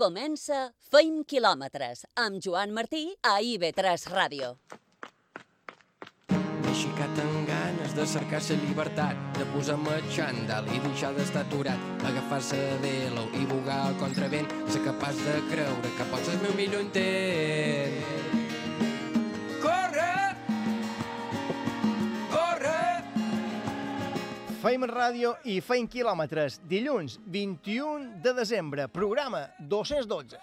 Comença Feim quilòmetres amb Joan Martí a IB3 Ràdio. Aixecat amb ganes de cercar la llibertat, de posar-me xandall i deixar d'estar aturat, agafar-se de velo i bugar al contravent, ser capaç de creure que pots el meu millor intent. Feim ràdio i feim quilòmetres. Dilluns, 21 de desembre, programa 212.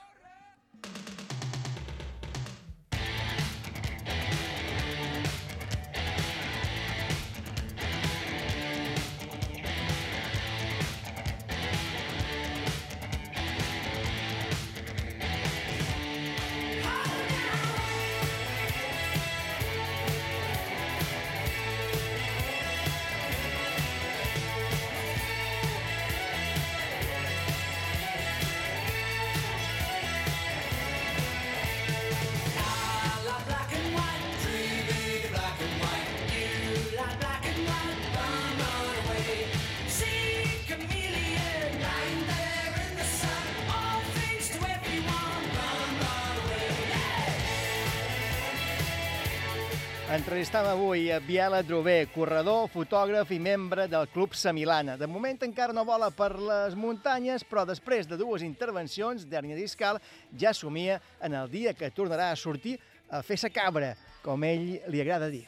Entrevistam avui a Biela Drové, corredor, fotògraf i membre del Club Samilana. De moment encara no vola per les muntanyes, però després de dues intervencions d'hernia discal ja somia en el dia que tornarà a sortir a fer sa cabra, com ell li agrada dir.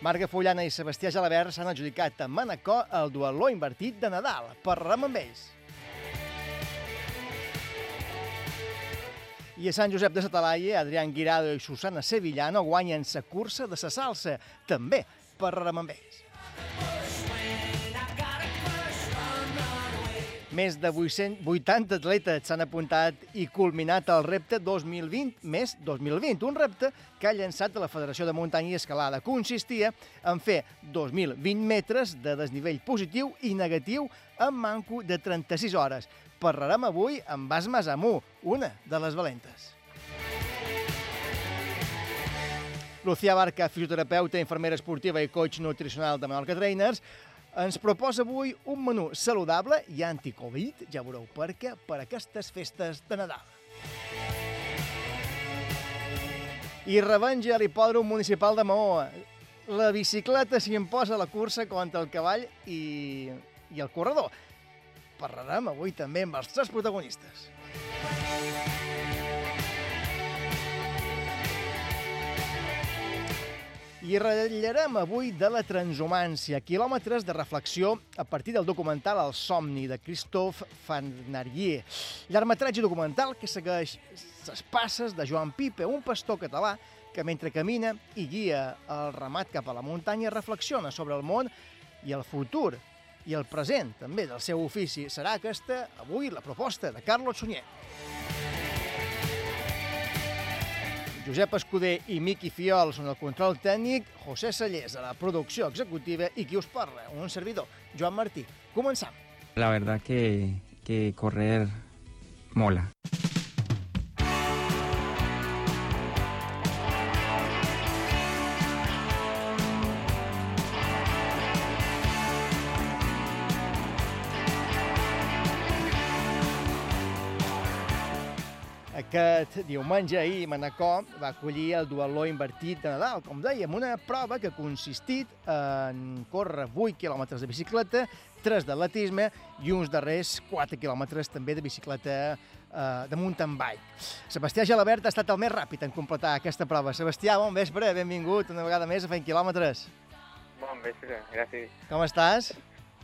Marga Fullana i Sebastià Gelabert s'han adjudicat a Manacor el dueló invertit de Nadal. Parlem amb ells. I a Sant Josep de Satalaia, Adrián Guirado i Susana Sevillano guanyen sa cursa de sa salsa. També parlarem amb ells. Més de 880 atletes s'han apuntat i culminat el repte 2020 més 2020, un repte que ha llançat la Federació de Muntanya i Escalada. Consistia en fer 2.020 metres de desnivell positiu i negatiu amb manco de 36 hores. Parlarem avui amb Basma Zamú, una de les valentes. Lucía Barca, fisioterapeuta, infermera esportiva i coach nutricional de Menorca Trainers, ens proposa avui un menú saludable i anti-Covid, ja veureu per què, per aquestes festes de Nadal. I revenja a l'hipòdrom municipal de Maó. La bicicleta s'hi imposa la cursa contra el cavall i, i el corredor. Parlarem avui també amb els tres protagonistes. I ratllarem avui de la transhumància, quilòmetres de reflexió a partir del documental El somni de Christophe Fanarier. Llargmetratge documental que segueix les passes de Joan Pipe, un pastor català que mentre camina i guia el ramat cap a la muntanya reflexiona sobre el món i el futur i el present també del seu ofici. Serà aquesta avui la proposta de Carlos Sunyer. Josep Escudé i Miqui Fiol són el control tècnic, José Sallés a la producció executiva i qui us parla, un servidor, Joan Martí. Començam. La verdad que, que correr mola. Aquest diumenge ahir Manacor va acollir el dueló invertit de Nadal, com dèiem, una prova que ha consistit en córrer 8 quilòmetres de bicicleta, 3 d'atletisme i uns darrers 4 quilòmetres també de bicicleta eh, de mountain bike. Sebastià Gelabert ha estat el més ràpid en completar aquesta prova. Sebastià, bon vespre, benvingut una vegada més a Fent Quilòmetres. Bon vespre, gràcies. Com estàs?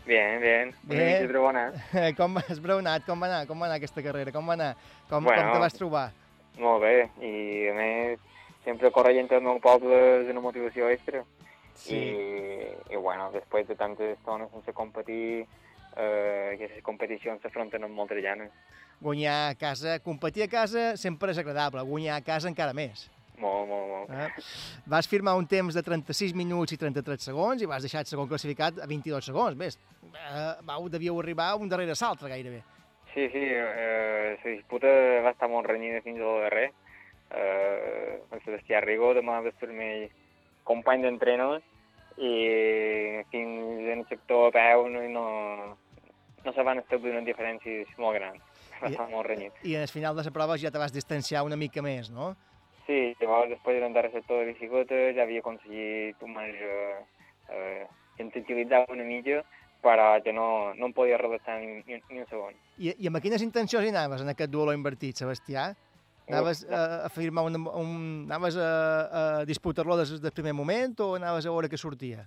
Bien, bien. Una Bé. mica bona. Com has braonat? Com va anar? Com va anar aquesta carrera? Com va anar? Com, Bueno. com te vas trobar? Molt bé. I a més, sempre corrent al meu poble és una motivació extra. I, I bueno, després de tantes estones sense competir, eh, aquestes competicions s'afronten amb moltes ganes. Guanyar a casa, competir a casa sempre és agradable, guanyar a casa encara més. Molt, molt, molt. Eh? Vas firmar un temps de 36 minuts i 33 segons i vas deixar el segon classificat a 22 segons. Bé, eh, vau, devíeu arribar un darrere l'altre gairebé. Sí, sí, eh, la disputa va estar molt renyida fins al darrer. Eh, el Sebastià Rigo demà va ser el meu company d'entreno i fins en el sector a peu no, no, no se van establir unes diferències molt grans. Va I- estar molt renyit. I al final de la prova ja te vas distanciar una mica més, no? Sí, llavors després de l'entrar sector de bicicleta ja havia aconseguit un més eh, eh, sintetitzar una mica, però que no, no em podia relaxar ni, ni, ni un segon. I, I amb quines intencions hi anaves en aquest duelo invertit, Sebastià? Anaves a, a firmar un, un... Anaves a, a disputar-lo des del primer moment o anaves a veure què sortia?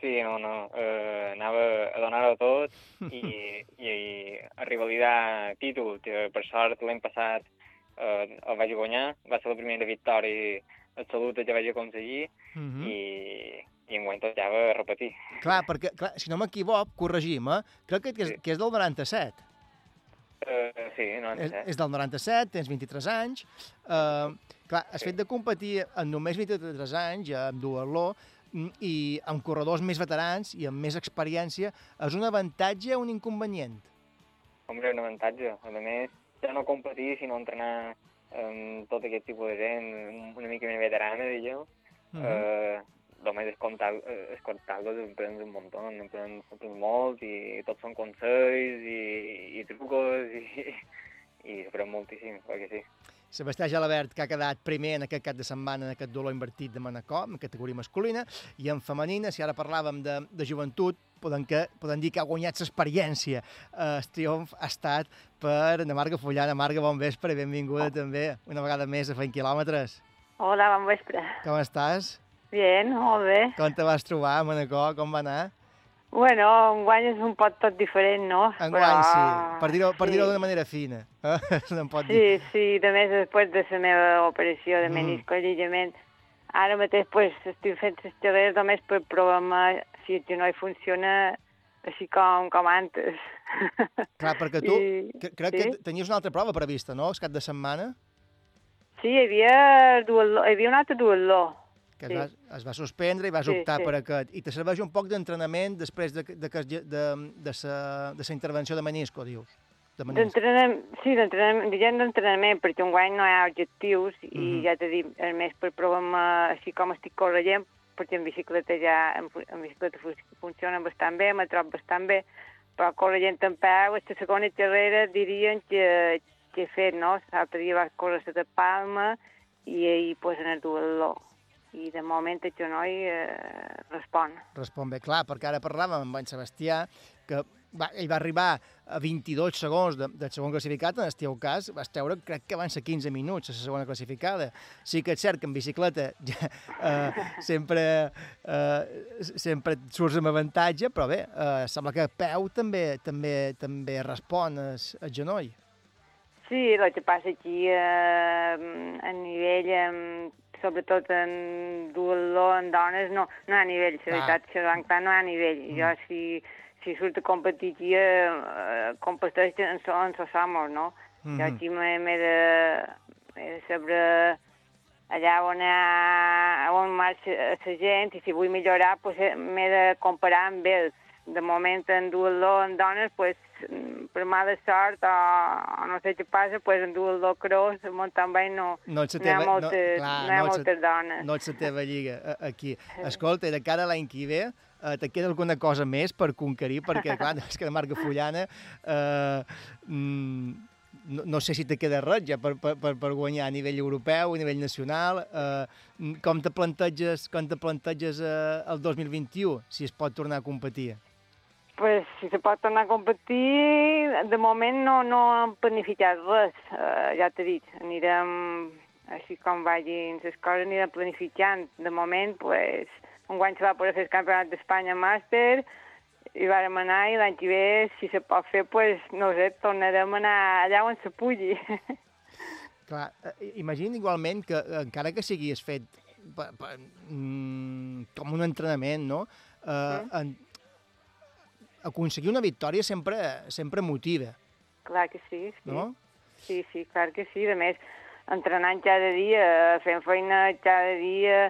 Sí, no, no, eh, anava a donar-ho tot i, i, a revalidar títol, que per sort l'any passat eh, el vaig guanyar, va ser la primera victòria absoluta que vaig aconseguir Uh -huh. i, i enguany tocava repetir. Clar, perquè, clar, si no m'equivoc, corregim, eh? Crec que, que, és, Sí. que és del 97. Eh, sí, no en És, sé. és del 97, tens 23 anys. Uh, clar, has Sí. fet de competir en només 23 anys, ja amb duatló, i amb corredors més veterans i amb més experiència, és un avantatge o un inconvenient? Hombre, un avantatge. A més, ja no competir, sinó entrenar amb tot aquest tipus de gent, una mica més veterana, digueu. Uh -huh. eh, només escoltar- eh, escoltar-los en prens un muntó, en prens, en prens molt i tots són consells i, i trucos i, i s'aprèn moltíssim, perquè sí. Sebastià Gelabert, que ha quedat primer en aquest cap de setmana en aquest dolor invertit de Manacor, en categoria masculina, i en femenina, si ara parlàvem de, de joventut, podem, que, podem dir que ha guanyat l'experiència. Eh, el triomf ha estat per na Marga Fullana. Marga, bon vespre i benvinguda també una vegada més a Fent Quilòmetres. Hola, bon vespre. Com estàs? Bien, molt bé. Com te vas trobar a Manacor? Com va anar? Bueno, enguany és un pot tot diferent, no? Enguany, sí. Per dir-ho per sí. dir d'una manera fina. Eh? No pot dir. Sí, sí, de més després de la meva operació de Mm. menisco i lligament, ara mateix pues, estic fent les xerreres només per provar si el genoll funciona així com, com antes. Clar, perquè tu I- cre- crec sí? que tenies una altra prova prevista, no?, el cap de setmana, Sí, hi havia, duatló, hi havia un altre duatló. Que es, Sí. va, es va suspendre i vas Sí, optar sí. per aquest. I te serveix un poc d'entrenament després de, de, es ge- de, de, sa, de sa intervenció de menisco, dius? De menisco. Sí, d'entrenament, diguem d'entrenament, perquè enguany no hi ha objectius i Mhm. ja t'he dit, a més per provar així com estic corregent, perquè en bicicleta ja, en, en bicicleta fu- funciona bastant bé, me trobo bastant bé, però corregent en peu, aquesta segona carrera dirien que, que he fet, no? L'altre dia vaig córrer la de Palma i ahir pues, en el duatló. I de moment el genoll eh, respon. Respon bé, clar, perquè ara parlàvem amb en Sebastià, que va, ell va arribar a 22 segons de, del segon classificat, en el teu cas vas treure, crec que van ser 15 minuts a la segona classificada. Sí que és cert que en bicicleta ja, eh, sempre, eh, sempre et surts amb avantatge, però bé, eh, sembla que a peu també també també respon el, el genoll. Sí, el que passa aquí eh, a nivell, eh, sobretot en duatló, en dones, no, no hi ha nivell, la veritat, xerrant clar, no hi ha nivell. Mm. Jo, si, si surt a competir aquí, eh, competeix en so, en sos amos, no? Mm -hmm. Jo Mhm. aquí m'he de, de saber allà on, ha, on marxa la gent i si vull millorar pues, eh, m'he de comparar amb ells. De moment en duatló en dones, pues, mm, per mala sort o, o no sé què passa, pues, en duatló cross, mountain bike no, No hi ha teva- no- moltes, clar, no hi ha no moltes dones. No ets la teva lliga aquí. Escolta, de cara a l'any que ve, eh, te queda alguna cosa més per conquerir? Perquè, clar, és que la marca Fullana... Eh, mm, no, no sé si te queda res ja per, per, per, per guanyar a nivell europeu, a nivell nacional. Eh, com te planteges, com te planteges eh, el 2021, si es pot tornar a competir? Pues, si se pot tornar a competir, de moment no, no hem planificat res, uh, ja t'he dit, anirem, així com vagin les coses, anirem planificant. De moment, pues, un guany se va poder fer el campionat d'Espanya màster, i vàrem anar, i l'any que ve, si se pot fer, pues, no sé, tornarem a anar allà on se pugui. Clar, eh, imagina igualment que, encara que siguis fet pa, pa, mm, com un entrenament, no? Eh, en, aconseguir una victòria sempre, sempre motiva, Clar que sí, sí. no? Sí, sí, clar que sí. A més, entrenant cada dia, fent feina cada dia,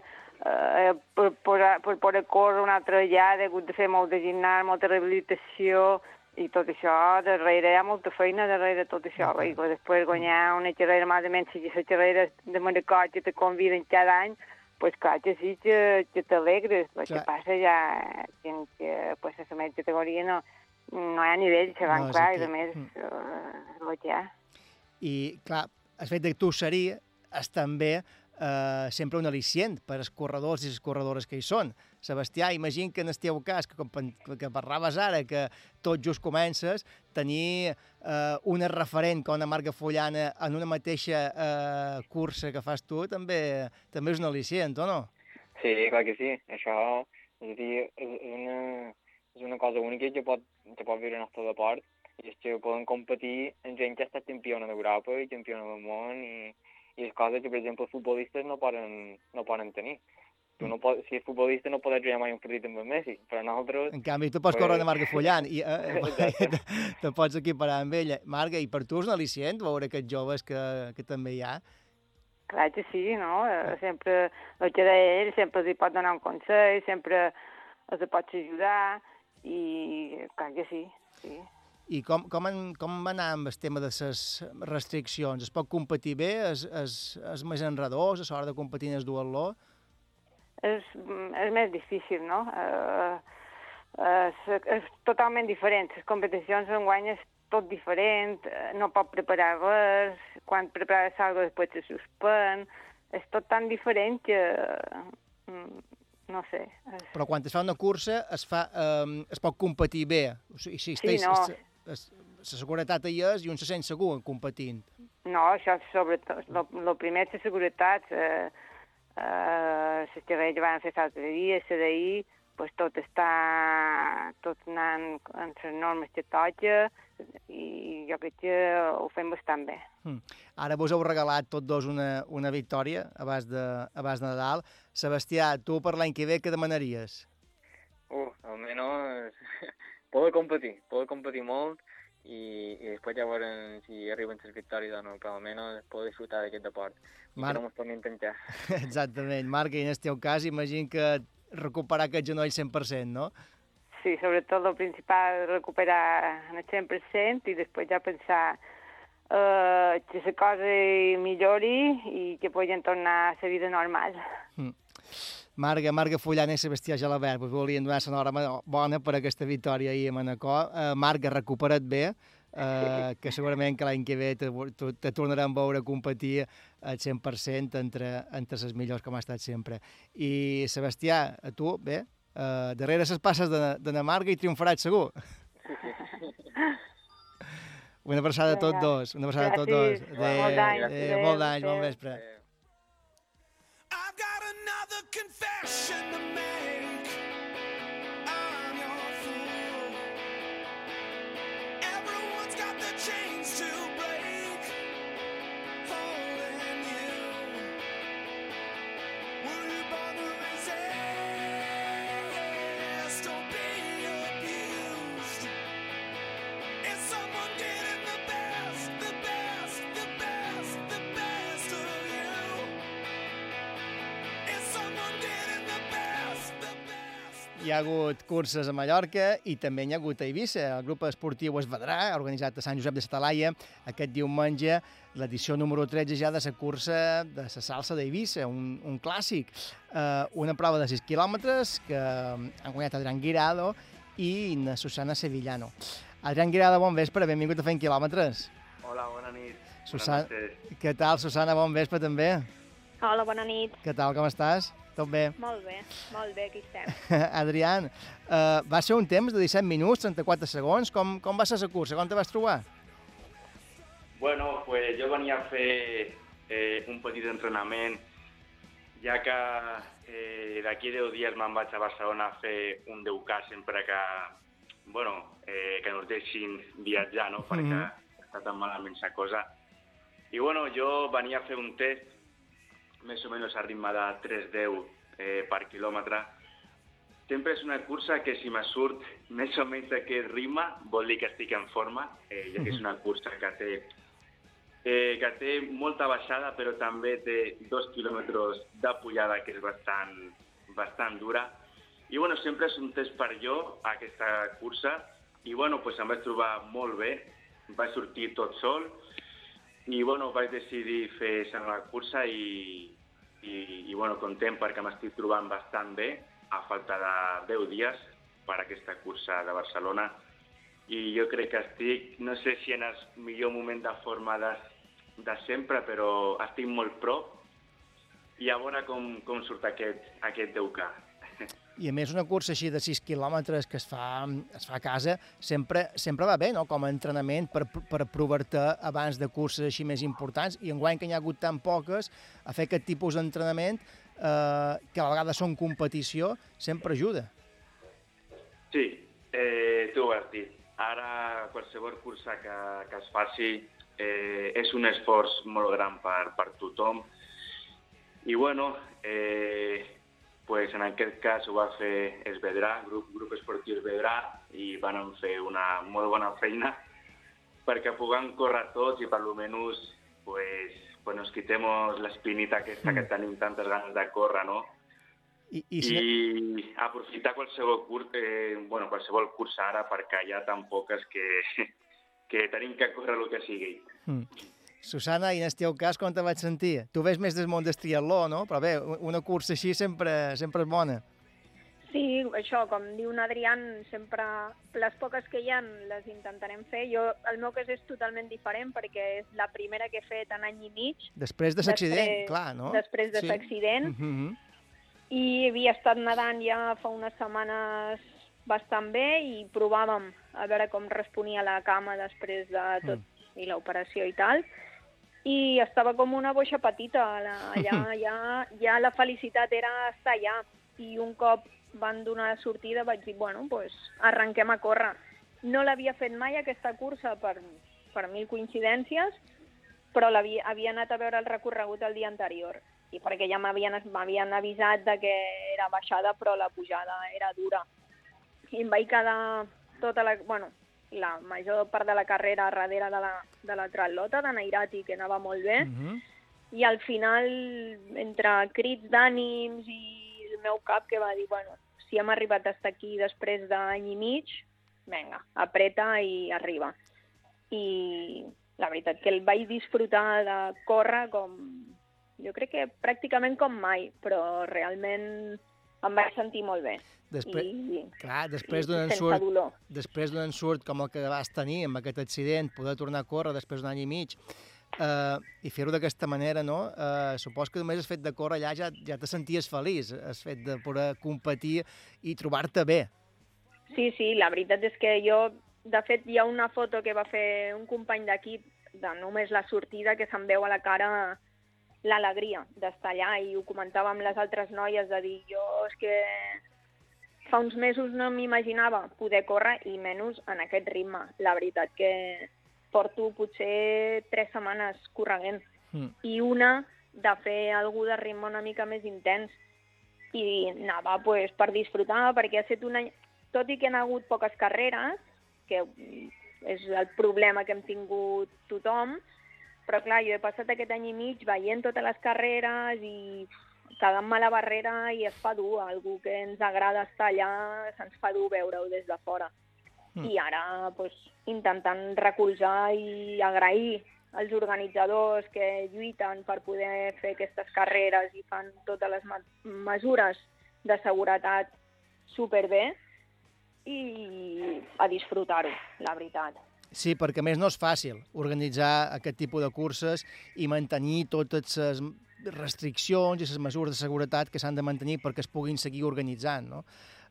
eh, per, per, per poder córrer una altra vegada, he hagut de fer molt de gimnàs, molta rehabilitació, i tot això, darrere hi ha molta feina darrere tot això. I després guanyar una xerrera, menys, si les xerreres de Manacor que te conviden cada any, pues clar que sí que, que t'alegres. El que passa ja, que, que pues, a la meva categoria no, no hi ha nivell, se van No clar, aquí. i a més, Mm. eh, el que hi ha. I, clar, el fet de que tu seria és també eh, sempre un al·licient per als corredors i les corredores que hi són. Sebastià, imagina que en el teu cas, que, com, que parlaves ara, que tot just comences, tenir eh, una referent com una Marga Follana en una mateixa eh, cursa que fas tu, també també és un al·licient, o no? Sí, clar que sí. Això és, dir, és, una, és una cosa única que pot, que pot viure el nostre deport i és que poden competir amb gent que ha estat campiona d'Europa i campiona del món i, i és coses que, per exemple, els futbolistes no poden, no poden tenir. Tu no pots, si ets futbolista no pots jugar mai un partit amb el Messi, però nosaltres... En canvi, tu pots Pues- córrer de Marga Follant i eh, Exacte. te pots equiparar amb ella. Marga, i per tu és un al·licient veure aquests joves que, que també hi ha? Clar que sí, no? Eh, Sempre, el que deia ell, sempre els hi pot donar un consell, sempre els pots ajudar, i clar que sí, sí. I com, com, en, com va anar amb el tema de les restriccions? Es pot competir bé? És, és, és més enredós a l'hora de competir en el duatló? És, mm, és més difícil, no? Eh, és, és totalment diferent. Les competicions en guany és tot diferent, eh, no pot preparar res, quan prepares alguna cosa després se suspèn, és tot tan diferent que, mm, no sé, és, Però quan es fa una cursa es, fa, eh, es pot competir bé. O sigui, si Sí, no. La seguretat hi és i un se sent segur competint. No, això és sobretot, el primer és la seguretat, eh, eh, les que van fer l'altre dia, la d'ahir, pues tot està, tot anant en les normes que toca, i jo crec que ho fem bastant bé. Hm. Ara vos heu regalat tots dos una, una victòria abans de, abans de Nadal. Sebastià, tu per l'any que ve què demanaries? Uh, almenys poder competir, poder competir molt i, i després ja veurem si arriben les victòries o no, però almenys poder disfrutar d'aquest deport i Marc. que no mos tornin a tancar. Exactament. Marc, i en el teu cas, imagino que recuperar aquest genoll 100%, no? Sí, sobretot el principal recuperar en el 100% i després ja pensar eh, que la cosa millori i que puguin tornar a la vida normal. Marga, Marga Fullan i Sebastià Gelabert us volien donar l'enhorabona bona per aquesta victòria ahir a Manacor. Uh, Marga, recupera't bé, uh, que segurament que l'any que ve te, te, te tornarem a veure competir al 100% entre, entre les millors com ha estat sempre. I Sebastià, a tu, bé, uh, darrere les passes de, de na Marga i triomfaràs segur. Una abraçada a tots dos, una abraçada a tots dos. Adéu, molt d'anys, bon Adéu. vespre. Eh, got another confession to make. Hi ha hagut curses a Mallorca i també n'hi ha hagut a Eivissa. El grup esportiu es vedrà, organitzat a Sant Josep de Satalaia, aquest diumenge, l'edició número 13 ja de la cursa de la salsa d'Eivissa, un, un clàssic. Uh, una prova de 6 quilòmetres que han guanyat Adrián Guirado i na Susana Sevillano. Adrián Guirado, bon vespre, benvingut a Fent Quilòmetres. Hola, bona nit. Susana, noches. què tal, Susana? Bon vespre també. Hola, bona nit. Què tal, com estàs? Tot bé? Molt bé, molt bé, aquí estem. Adrián, uh, va ser un temps de 17 minuts, 34 segons. Com, com va ser la cursa? Com te vas trobar? Bueno, pues jo venia a fer eh, un petit entrenament, ja que eh, d'aquí 10 dies me'n vaig a Barcelona a fer un 10K sempre que, bueno, eh, que nos deixin viatjar, no?, perquè Mhm. està tan malament la cosa. I bueno, jo venia a fer un test, més o menys a ritme de 3,10 eh, per quilòmetre. Sempre és una cursa que si me surt més o menys d'aquest ritme vol dir que estic en forma, eh, ja que és una cursa que té eh, que té molta baixada però també té dos quilòmetres de pujada que és bastant, bastant dura. I bueno, sempre és un test per jo aquesta cursa i bueno, pues em vaig trobar molt bé, vaig sortir tot sol i bueno, vaig decidir fer la cursa i, i, i bueno, content perquè m'estic trobant bastant bé a falta de 10 dies per aquesta cursa de Barcelona i jo crec que estic, no sé si en el millor moment de forma de, de sempre, però estic molt prop i a veure com, com surt aquest, aquest 10K. I a més una cursa així de 6 quilòmetres que es fa, es fa a casa sempre, sempre va bé, no?, com a entrenament per, per provar-te abans de curses així més importants i enguany que n'hi ha hagut tan poques, a fer aquest tipus d'entrenament eh, que a la vegada són competició, sempre ajuda. Sí, eh, tu ho has dit. Ara qualsevol cursa que, que es faci eh, és un esforç molt gran per, per tothom. I bueno, eh, pues en aquest cas ho va fer Esvedrà, grup, grup esportiu Esvedrà, i van fer una molt bona feina perquè puguem córrer tots i per lo menos pues, pues nos quitemos l'espinita aquesta que tenim tantes ganes de córrer, no? I, I, si... I aprofitar qualsevol, cur eh, bueno, qualsevol cursa ara perquè hi ha tan poques que, que tenim que córrer el que sigui. Mm. Susana, i en el teu cas, com te vaig sentir? Tu ves més del món del triatló, no? Però bé, una cursa així sempre, sempre és bona. Sí, això, com diu Adrián, sempre les poques que hi ha les intentarem fer. Jo, el meu cas és totalment diferent perquè és la primera que he fet en any i mig. Després de l'accident, clar, no? després de l'accident. Mm -hmm. i havia estat nedant ja fa unes setmanes bastant bé i provàvem a veure com responia la cama després de tot i l'operació i tal. I estava com una boixa petita. La, allà, ja, ja la felicitat era estar allà. I un cop van donar la sortida vaig dir, bueno, pues, arrenquem a córrer. No l'havia fet mai aquesta cursa per, per mil coincidències, però l'havia havia anat a veure el recorregut el dia anterior i perquè ja m'havien avisat de que era baixada però la pujada era dura. I em vaig quedar tota la, bueno, la major part de la carrera darrere de la, de la triatlota, de Nairati, que anava molt bé, Mm -hmm. i al final, entre crits d'ànims i el meu cap que va dir, bueno, si hem arribat a estar aquí després d'any i mig, vinga, apreta i arriba. I la veritat que el vaig disfrutar de córrer com, jo crec que pràcticament com mai, però realment em vaig sentir molt bé. Després, I, clar, després d'un dolor. després d'un ensurt com el que vas tenir amb aquest accident, poder tornar a córrer després d'un any i mig eh, i fer-ho d'aquesta manera, no? Eh, supos que només el fet de córrer allà ja, ja te senties feliç, el fet de poder competir i trobar-te bé. Sí, sí, la veritat és que jo, de fet, hi ha una foto que va fer un company d'equip de només la sortida que se'n veu a la cara l'alegria d'estar allà i ho comentava amb les altres noies de dir jo és que fa uns mesos no m'imaginava poder córrer i menys en aquest ritme. La veritat que porto potser tres setmanes correguent Mm. i una de fer algú de ritme una mica més intens i anava pues, per disfrutar perquè ha estat un any, tot i que han hagut poques carreres, que és el problema que hem tingut tothom, però clar, jo he passat aquest any i mig veient totes les carreres i quedant-me a la barrera i es fa dur. Algú que ens agrada estar allà se'ns fa dur veure-ho des de fora. Mm. I ara pues, intentant recolzar i agrair als organitzadors que lluiten per poder fer aquestes carreres i fan totes les me- mesures de seguretat superbé i a disfrutar-ho, la veritat. Sí, perquè més no és fàcil organitzar aquest tipus de curses i mantenir totes les restriccions i les mesures de seguretat que s'han de mantenir perquè es puguin seguir organitzant, no?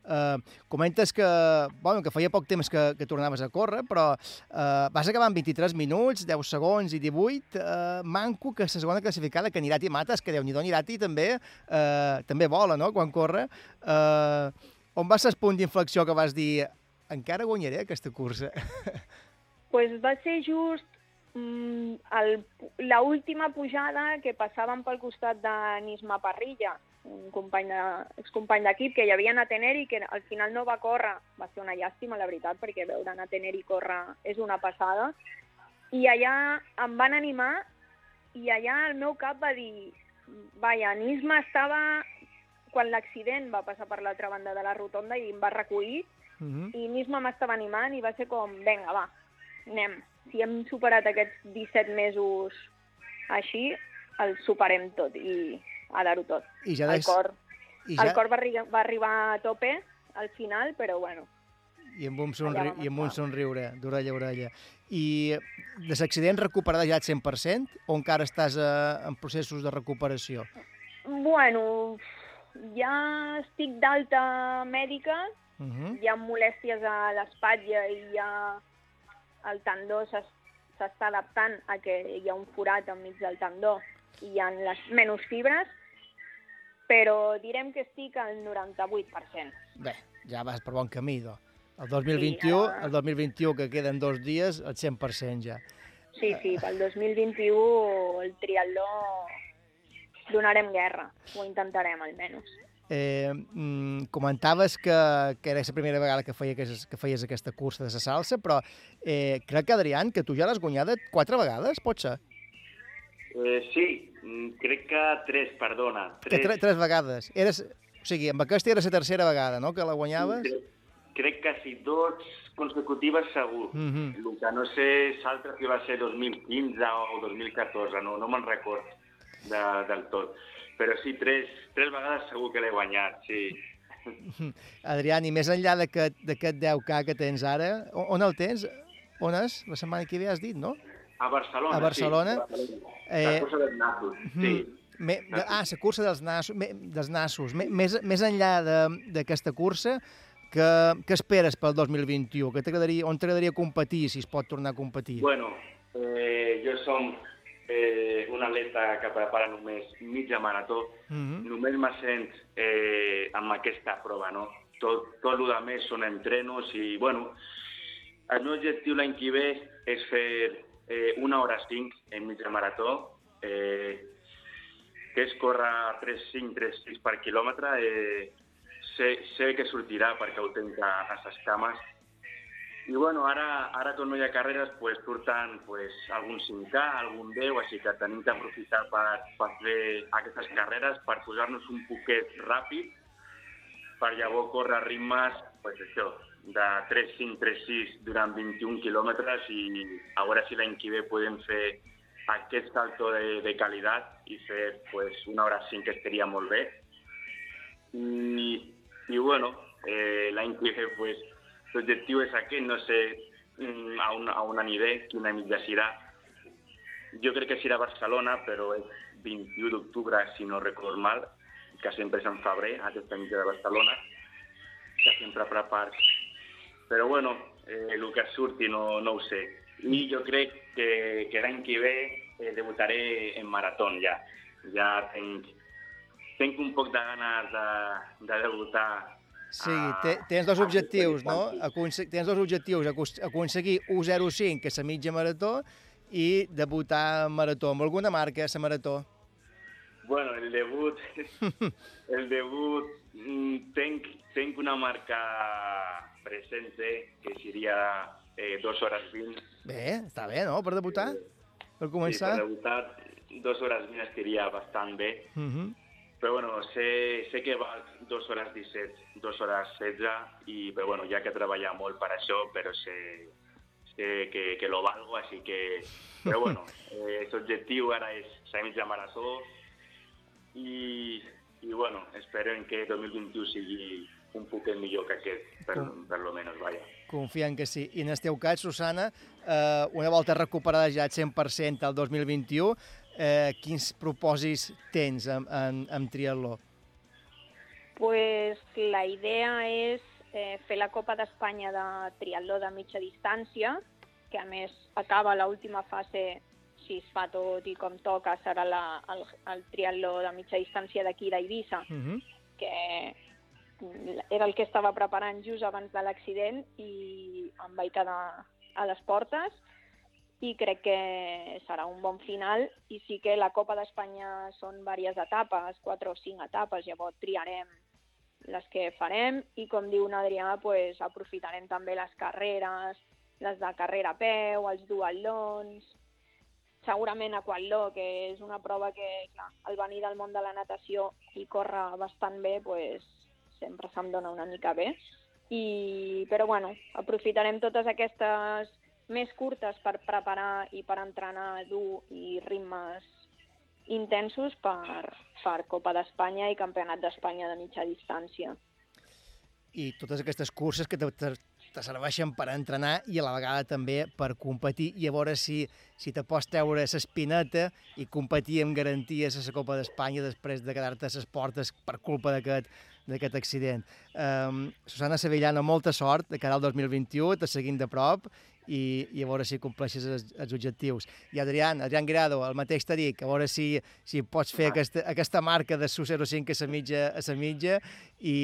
Uh, comentes que, bueno, que feia poc temps que, que tornaves a córrer, però uh, vas acabar en 23 minuts, 10 segons i 18. Uh, manco que la segona classificada, que Nirati Mates, que déu-n'hi-do, Nirati també, uh, també vola, no?, quan corre. Uh, on va ser el punt d'inflexió que vas dir encara guanyaré aquesta cursa? pues va ser just mm, la última pujada que passàvem pel costat de Nisma Parrilla, un company de, excompany d'equip que hi havia anat a Teneri que al final no va córrer. Va ser una llàstima, la veritat, perquè veure anar a Teneri córrer és una passada. I allà em van animar i allà el meu cap va dir vaja, Nisma estava quan l'accident va passar per l'altra banda de la rotonda i em va recollir Uh -huh. i Nisma m'estava animant i va ser com, vinga, va, anem. Si hem superat aquests 17 mesos així, el superem tot i a dar-ho tot. I ja el des- cor, I el ja, cor va, arri- va arribar a tope al final, però bueno, I amb un, vam i amb un somriure d'orella a orella. I de l'accident recuperada ja al 100% o encara estàs eh, en processos de recuperació? Bueno, ja estic d'alta mèdica, Uh -huh. hi ha molèsties a l'espatlla i ja el tendó s'es- s'està adaptant a que hi ha un forat enmig del tendó i hi ha les menys fibres, però direm que estic al 98%. Bé, ja vas per bon camí, doncs. El 2021, ara- el 2021, que queden dos dies, el 100% ja. Sí, sí, pel 2021 el triatló donarem guerra, ho intentarem almenys. Eh, mm, comentaves que, que era la primera vegada que, feia, que, que feies aquesta cursa de la salsa, però eh, crec que, Adrián, que tu ja l'has guanyada quatre vegades, pot ser? Eh, sí, mm, crec que tres, perdona. Que Tres. tre tres vegades. Eres, o sigui, amb aquesta era la tercera vegada, no?, que la guanyaves. Crec, crec que sí, dos consecutives segur. Mhm. El que no sé, l'altre si va ser 2015 o 2014, no, no me'n record de, del tot. Però sí, tres, tres vegades segur que l'he guanyat, sí. Adrián, i més enllà d'aquest d'aquest 10K que tens ara, on, el tens? On és? La setmana que ve has dit, no? A Barcelona, A Barcelona? sí. a Barcelona. Eh, La cursa dels nassos, sí. Mm. Me, de, ah, la cursa dels nassos. Me, dels nassos. Me, més, més enllà d'aquesta cursa, que, que esperes pel 2021? Que t'agradaria, on t'agradaria competir, si es pot tornar a competir? Bueno, eh, jo som eh, un atleta que prepara només mitja marató. Mhm. Només me sent eh, amb aquesta prova, no? Tot, tot el que més són entrenos i, bueno, el meu objectiu l'any que ve és fer eh, una hora 5 en mitja marató, eh, que és córrer 3-5, 3-6 per quilòmetre. Eh, sé, sé que sortirà perquè ho tenc a, a les cames. I bueno, ara, ara com no hi ha carreres, pues, surten pues, algun 5K, algun 10, així que tenim d'aprofitar per, per fer aquestes carreres, per posar-nos un poquet ràpid, per llavors córrer ritmes, pues, això, de 3-5, 3-6 durant 21 quilòmetres i a veure si l'any que ve podem fer salto de, de qualitat i fer pues, una hora 5 que estaria molt bé. I, bueno, eh, l'any que pues, l'objectiu és aquest, no sé mm, a un, a un aniré, quina mitja serà. Jo crec que serà Barcelona, però és 21 d'octubre, si no record mal, que sempre és en febrer, aquesta mitja de Barcelona, que sempre prepars. Però bueno, eh, el que surti no, no ho sé. I jo crec que, que l'any que ve eh, debutaré en marató ja. Ja tenc, tenc un poc de ganes de, de debutar Sí, te, tens dos objectius, no? Aconse tens dos objectius, aconseguir 1.05, que és la mitja marató, i debutar en marató. Amb alguna marca, la marató? Bueno, el debut, el debut, mm, tenc, tenc una marca presente que seria eh, 2 hores 20. Bé, està bé, no?, per debutar? Per començar? Sí, per debutar 2 hores 20 estaria bastant bé. Mhm. Però bueno, sé, sé que va 2 hores 17, 2 hores 16, i, però bueno, hi ha que treballar molt per això, però sé, sé que, que lo valgo, així que... Però bueno, eh, l'objectiu ara és la mitja marató i, i bueno, esperem que 2021 sigui un poquet millor que aquest, per, per lo menos, vaja. Confiant que sí. I en el teu cas, Susana, eh, una volta recuperada ja al 100% al 2021, eh, quins propòsits tens en, en, en triatló? Pues la idea és eh, fer la Copa d'Espanya de triatló de mitja distància, que a més acaba l'última fase, si es fa tot i com toca, serà la, el, el triatló de mitja distància d'aquí d'Eivissa, Mhm. que era el que estava preparant just abans de l'accident i em vaig quedar a les portes i crec que serà un bon final i sí que la Copa d'Espanya són diverses etapes, quatre o cinc etapes, llavors triarem les que farem i com diu Adrià, pues, aprofitarem també les carreres, les de carrera a peu, els duatlons, segurament aquatló, que és una prova que, clar, al venir del món de la natació i córrer bastant bé, pues, sempre se'm dona una mica bé. I, però bueno, aprofitarem totes aquestes més curtes per preparar i per entrenar dur i ritmes intensos per, per Copa d'Espanya i Campionat d'Espanya de mitja distància. I totes aquestes curses que te- te- te serveixen per entrenar i a la vegada també per competir i a veure si, si te pots treure l'espineta i competir amb garanties a la Copa d'Espanya després de quedar-te a les portes per culpa d'aquest d'aquest accident. Um, Susana Sevillano, molta sort de cara al 2021, te seguint de prop i, i a veure si compleixes els, els objectius. I Adrián, Adrián Grado, el mateix t'ha dit, a veure si, si pots fer aquesta, aquesta marca de Su05 a la mitja, a la mitja i,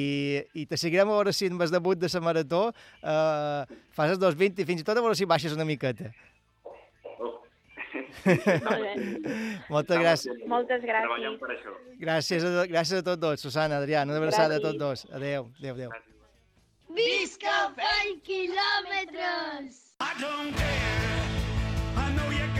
i te seguirem a veure si en el debut de la marató uh, fas els 2.20 i fins i tot a veure si baixes una miqueta. Moltes gràcies. Moltes gràcies. per això. Gràcies a, gràcies a tots dos, Susana, Adrián, una abraçada a tots dos. Adéu, adéu, adéu. Visca 20 quilòmetres! I don't care. I know you're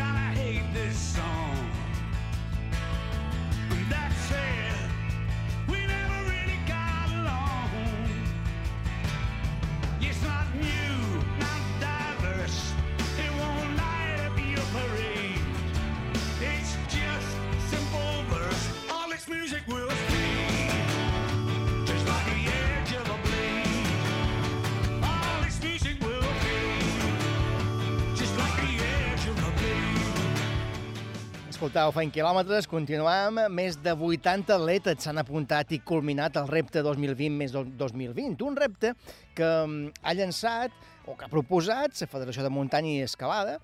Escoltau, fent quilòmetres, continuam. Més de 80 atletes s'han apuntat i culminat el repte 2020 més do- 2020. Un repte que mm, ha llançat o que ha proposat la Federació de Muntanya i Escalada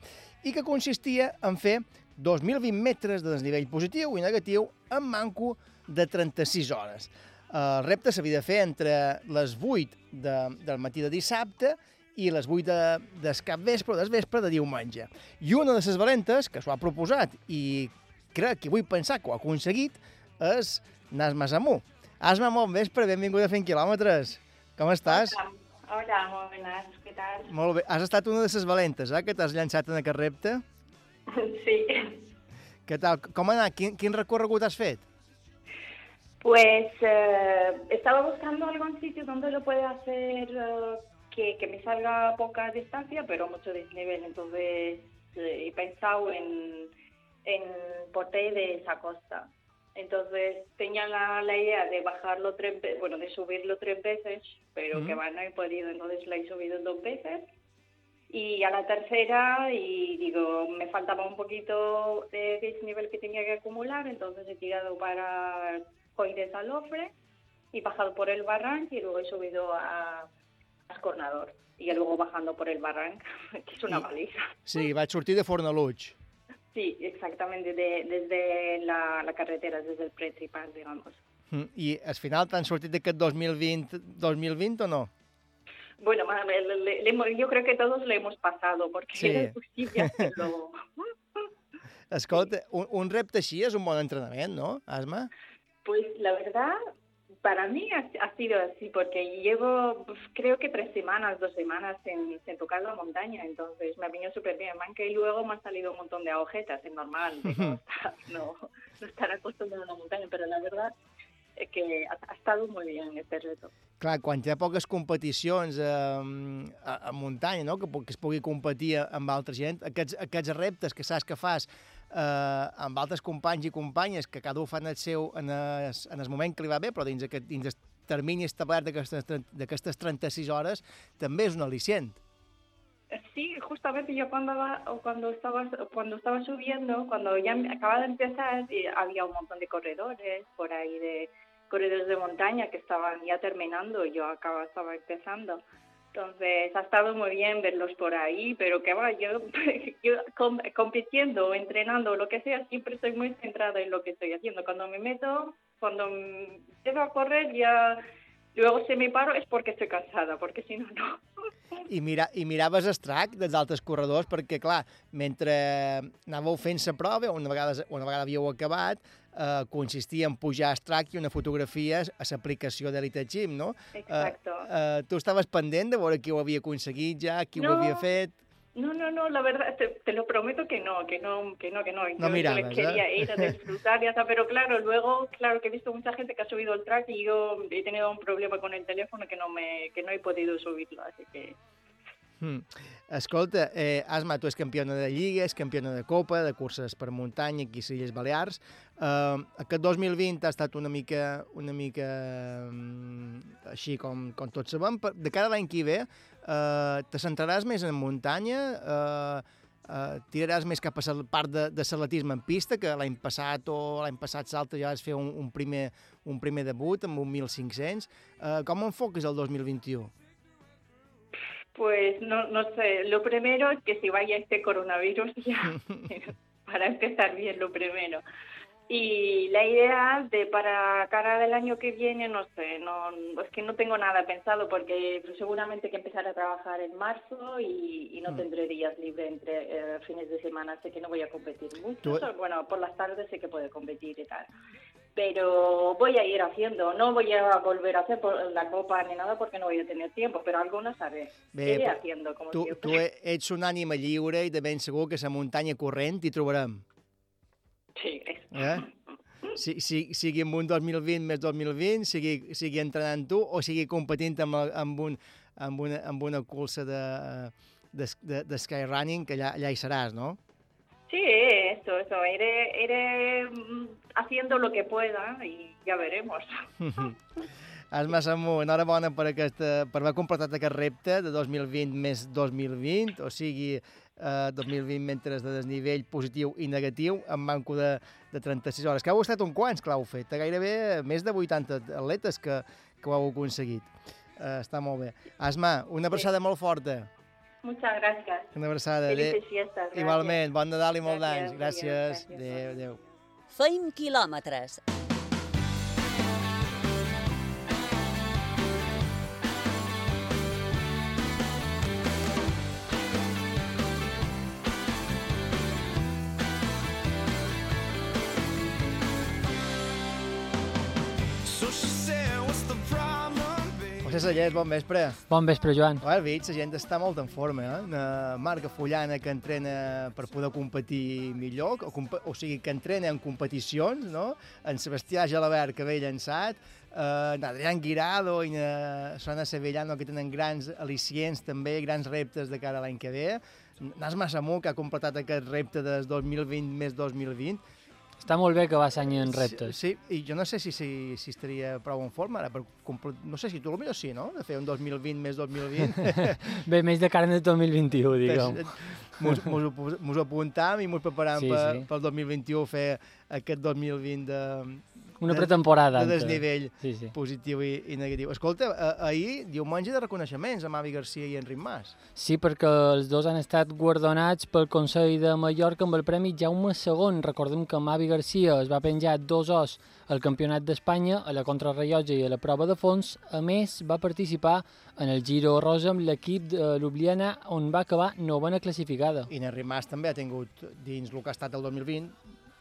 i que consistia en fer 2.020 metres de desnivell positiu i negatiu en manco de 36 hores. El repte s'havia de fer entre les 8 de, del matí de dissabte i les 8 de, del cap vespre o del vespre de diumenge. I una de les valentes que s'ho ha proposat i crec que vull pensar que ho ha aconseguit és Nasma Samú. Asma, bon vespre, benvinguda a Fent Quilòmetres. Com estàs? Hola, molt buenas, ¿qué tal? Molt bé. Has estat una de les valentes, eh, que t'has llançat en aquest repte. Sí, Què tal? Com ha anat? Quin, quin recorregut has fet? pues eh, estaba buscando algún sitio donde lo pueda hacer eh, que, que me salga poca distancia, pero mucho desnivel. Entonces eh, he pensado en, en Porté de esa costa. Entonces tenía la, la idea de bajarlo tres veces, bueno, de subirlo tres veces, pero Ujú. que va, no he podido, entonces la he subido dos veces. Y a la tercera, y digo, me faltaba un poquito de desnivel que tenía que acumular, entonces he tirado para Coires al Ofre y bajado por el barranco y luego he subido a Escornador. Y luego bajando por el barranco, que es una Y- paliza. Sí, vaig sortir de Fornaluig. Sí, exactamente, de- desde la, la carretera, desde el principal, digamos. Mm, I al final t'han sortit d'aquest 2020, 2020 o no? Bueno, le- le- yo creo que todos lo hemos pasado, porque Sí. era imposible hacerlo. Escolta, un, un repte així és un bon entrenament, no, Asma? Pues la verdad, para mí ha, ha sido así, porque llevo pues, creo que tres semanas, dos semanas sin, sin tocar la montaña, entonces me ha venido súper bien. Aunque luego me han salido un montón de agujetas, es normal, de no, no, no estar acostumbrado a la montaña, pero la verdad es que ha, ha estado muy bien este reto. Clar, quan hi ha poques competicions eh, a, a muntanya, no? que, que es pugui competir amb altra gent, aquests, aquests reptes que saps que fas eh, amb altres companys i companyes, que cada un fan el seu en el, en el moment que li va bé, però dins, aquest, dins el termini establert d'aquestes tren- d'aquestes 36 hores, també és un al·licient. Sí, justamente yo cuando cuando estaba cuando estaba subiendo, cuando ya acababa de empezar, había un montón de corredores por ahí de corredores de montaña que estaban ya terminando, yo acaba estaba empezando. Entonces ha estado muy bien verlos por ahí, pero que va, yo, yo com- compitiendo entrenando lo que sea, siempre estoy muy centrada en lo que estoy haciendo. Cuando me meto, cuando empiezo a correr, ya luego si me paro es porque estoy cansada, porque si no, no. I, mira, i miraves el track dels altres corredors perquè, clar, mentre anàveu fent la prova, una vegada, una vegada havíeu acabat, eh, consistia en pujar el track i una fotografia a l'aplicació d'Elite Gym, no? Exacto. Eh, eh, tu estaves pendent de veure qui ho havia aconseguit ja, qui ho No. havia fet... No, no, no, la verdad, te, te lo prometo que no, que no, que no, que no. No Yo mirabas, solo quería ir a disfrutar y hasta, pero claro, luego, claro que he visto mucha gente que ha subido el track y yo he tenido un problema con el teléfono que no me, que no he podido subirlo, así que Mm. Escolta, eh, Asma, tu és campiona de Lliga, és campiona de Copa, de curses per muntanya aquí a les Illes Balears. Eh, aquest 2020 ha estat una mica, una mica mm, així com, com tots sabem. De cada l'any que ve, eh, te centraràs més en muntanya, eh, eh, tiraràs més cap a la part de, de salatisme en pista, que l'any passat o l'any passat salta ja vas fer un, un, primer, un primer debut amb un 1.500. Eh, com enfoques el 2021? Pues no, no sé, lo primero es que si vaya este coronavirus ya, para empezar bien lo primero. Y la idea de para cara del año que viene, no sé, no, es que no tengo nada pensado porque seguramente que empezaré a trabajar en marzo y, y no Mm. tendré días libres entre eh, fines de semana, sé que no voy a competir mucho. Tú- Bueno, por las tardes sé que puedo competir y tal. Pero voy a ir haciendo, no voy a volver a hacer por la copa ni nada porque no voy a tener tiempo, pero algunas haré. Bé, Iré haciendo, como tu, tu ets un ànima lliure i de ben segur que la muntanya corrent hi trobarem. Sí. Eh? Si, si, sigui amb un 2020 més 2020, sigui, sigui entrenant tu o sigui competint amb, amb, un, amb, una, amb una cursa de, de, de, de skyrunning, que allà, allà hi seràs, no? Sí, eso, eso. Iré, iré mm, haciendo lo que pueda y ya veremos. Asma Samu, enhorabona per, aquesta, per haver completat aquest repte de 2020 més 2020, o sigui, eh, 2020 mentre de desnivell positiu i negatiu, amb manco de, de 36 hores. Que heu estat un quants que l'heu fet? Gairebé més de 80 atletes que, que ho heu aconseguit. Eh, està molt bé. Asma, una abraçada molt forta. Muchas gracias. Una abraçada. Felices Adéu. fiestas. gracias. Igualment, bon Nadal i molt Gràcies, d'anys. Gràcies. gràcies. Adéu, adéu. Feim quilòmetres. Sallés, bon vespre. Bon vespre, Joan. Well, veig, la gent està molt en forma, eh? Una Marga Fullana que entrena per poder competir millor, o, comp o sigui, que entrena en competicions, no? En Sebastià Gelabert, que ve llançat, eh, en Adrián Guirado i na Sona Sevillano, que tenen grans al·licients també, grans reptes de cara a l'any que ve. Nas Massamú, que ha completat aquest repte des 2020 més 2020. Està molt bé que vas any en reptes. Sí, sí, i jo no sé si, si, si estaria prou en forma ara per No sé si tu potser sí, no? De fer un 2020 més 2020. Bé, més de cara en el 2021, diguem. Mos, mos, ho pos- mos ho apuntam i mos preparam Sí, sí, per, sí. pel 2021 fer aquest 2020 de... Una pretemporada, De desnivell Sí, sí. positiu i, i negatiu. Escolta, eh, ahir, diumenge de reconeixements amb Avi Garcia i Enric Mas. Sí, perquè els dos han estat guardonats pel Consell de Mallorca amb el Premi Jaume II. Recordem que Mavi Garcia es va penjar dos os al Campionat d'Espanya, a la contrarrellotge i a la prova de fons. A més, va participar en el Giro Rosa amb l'equip de Ljubljana, on va acabar novena classificada. I en Enric Mas també ha tingut, dins el que ha estat el 2020,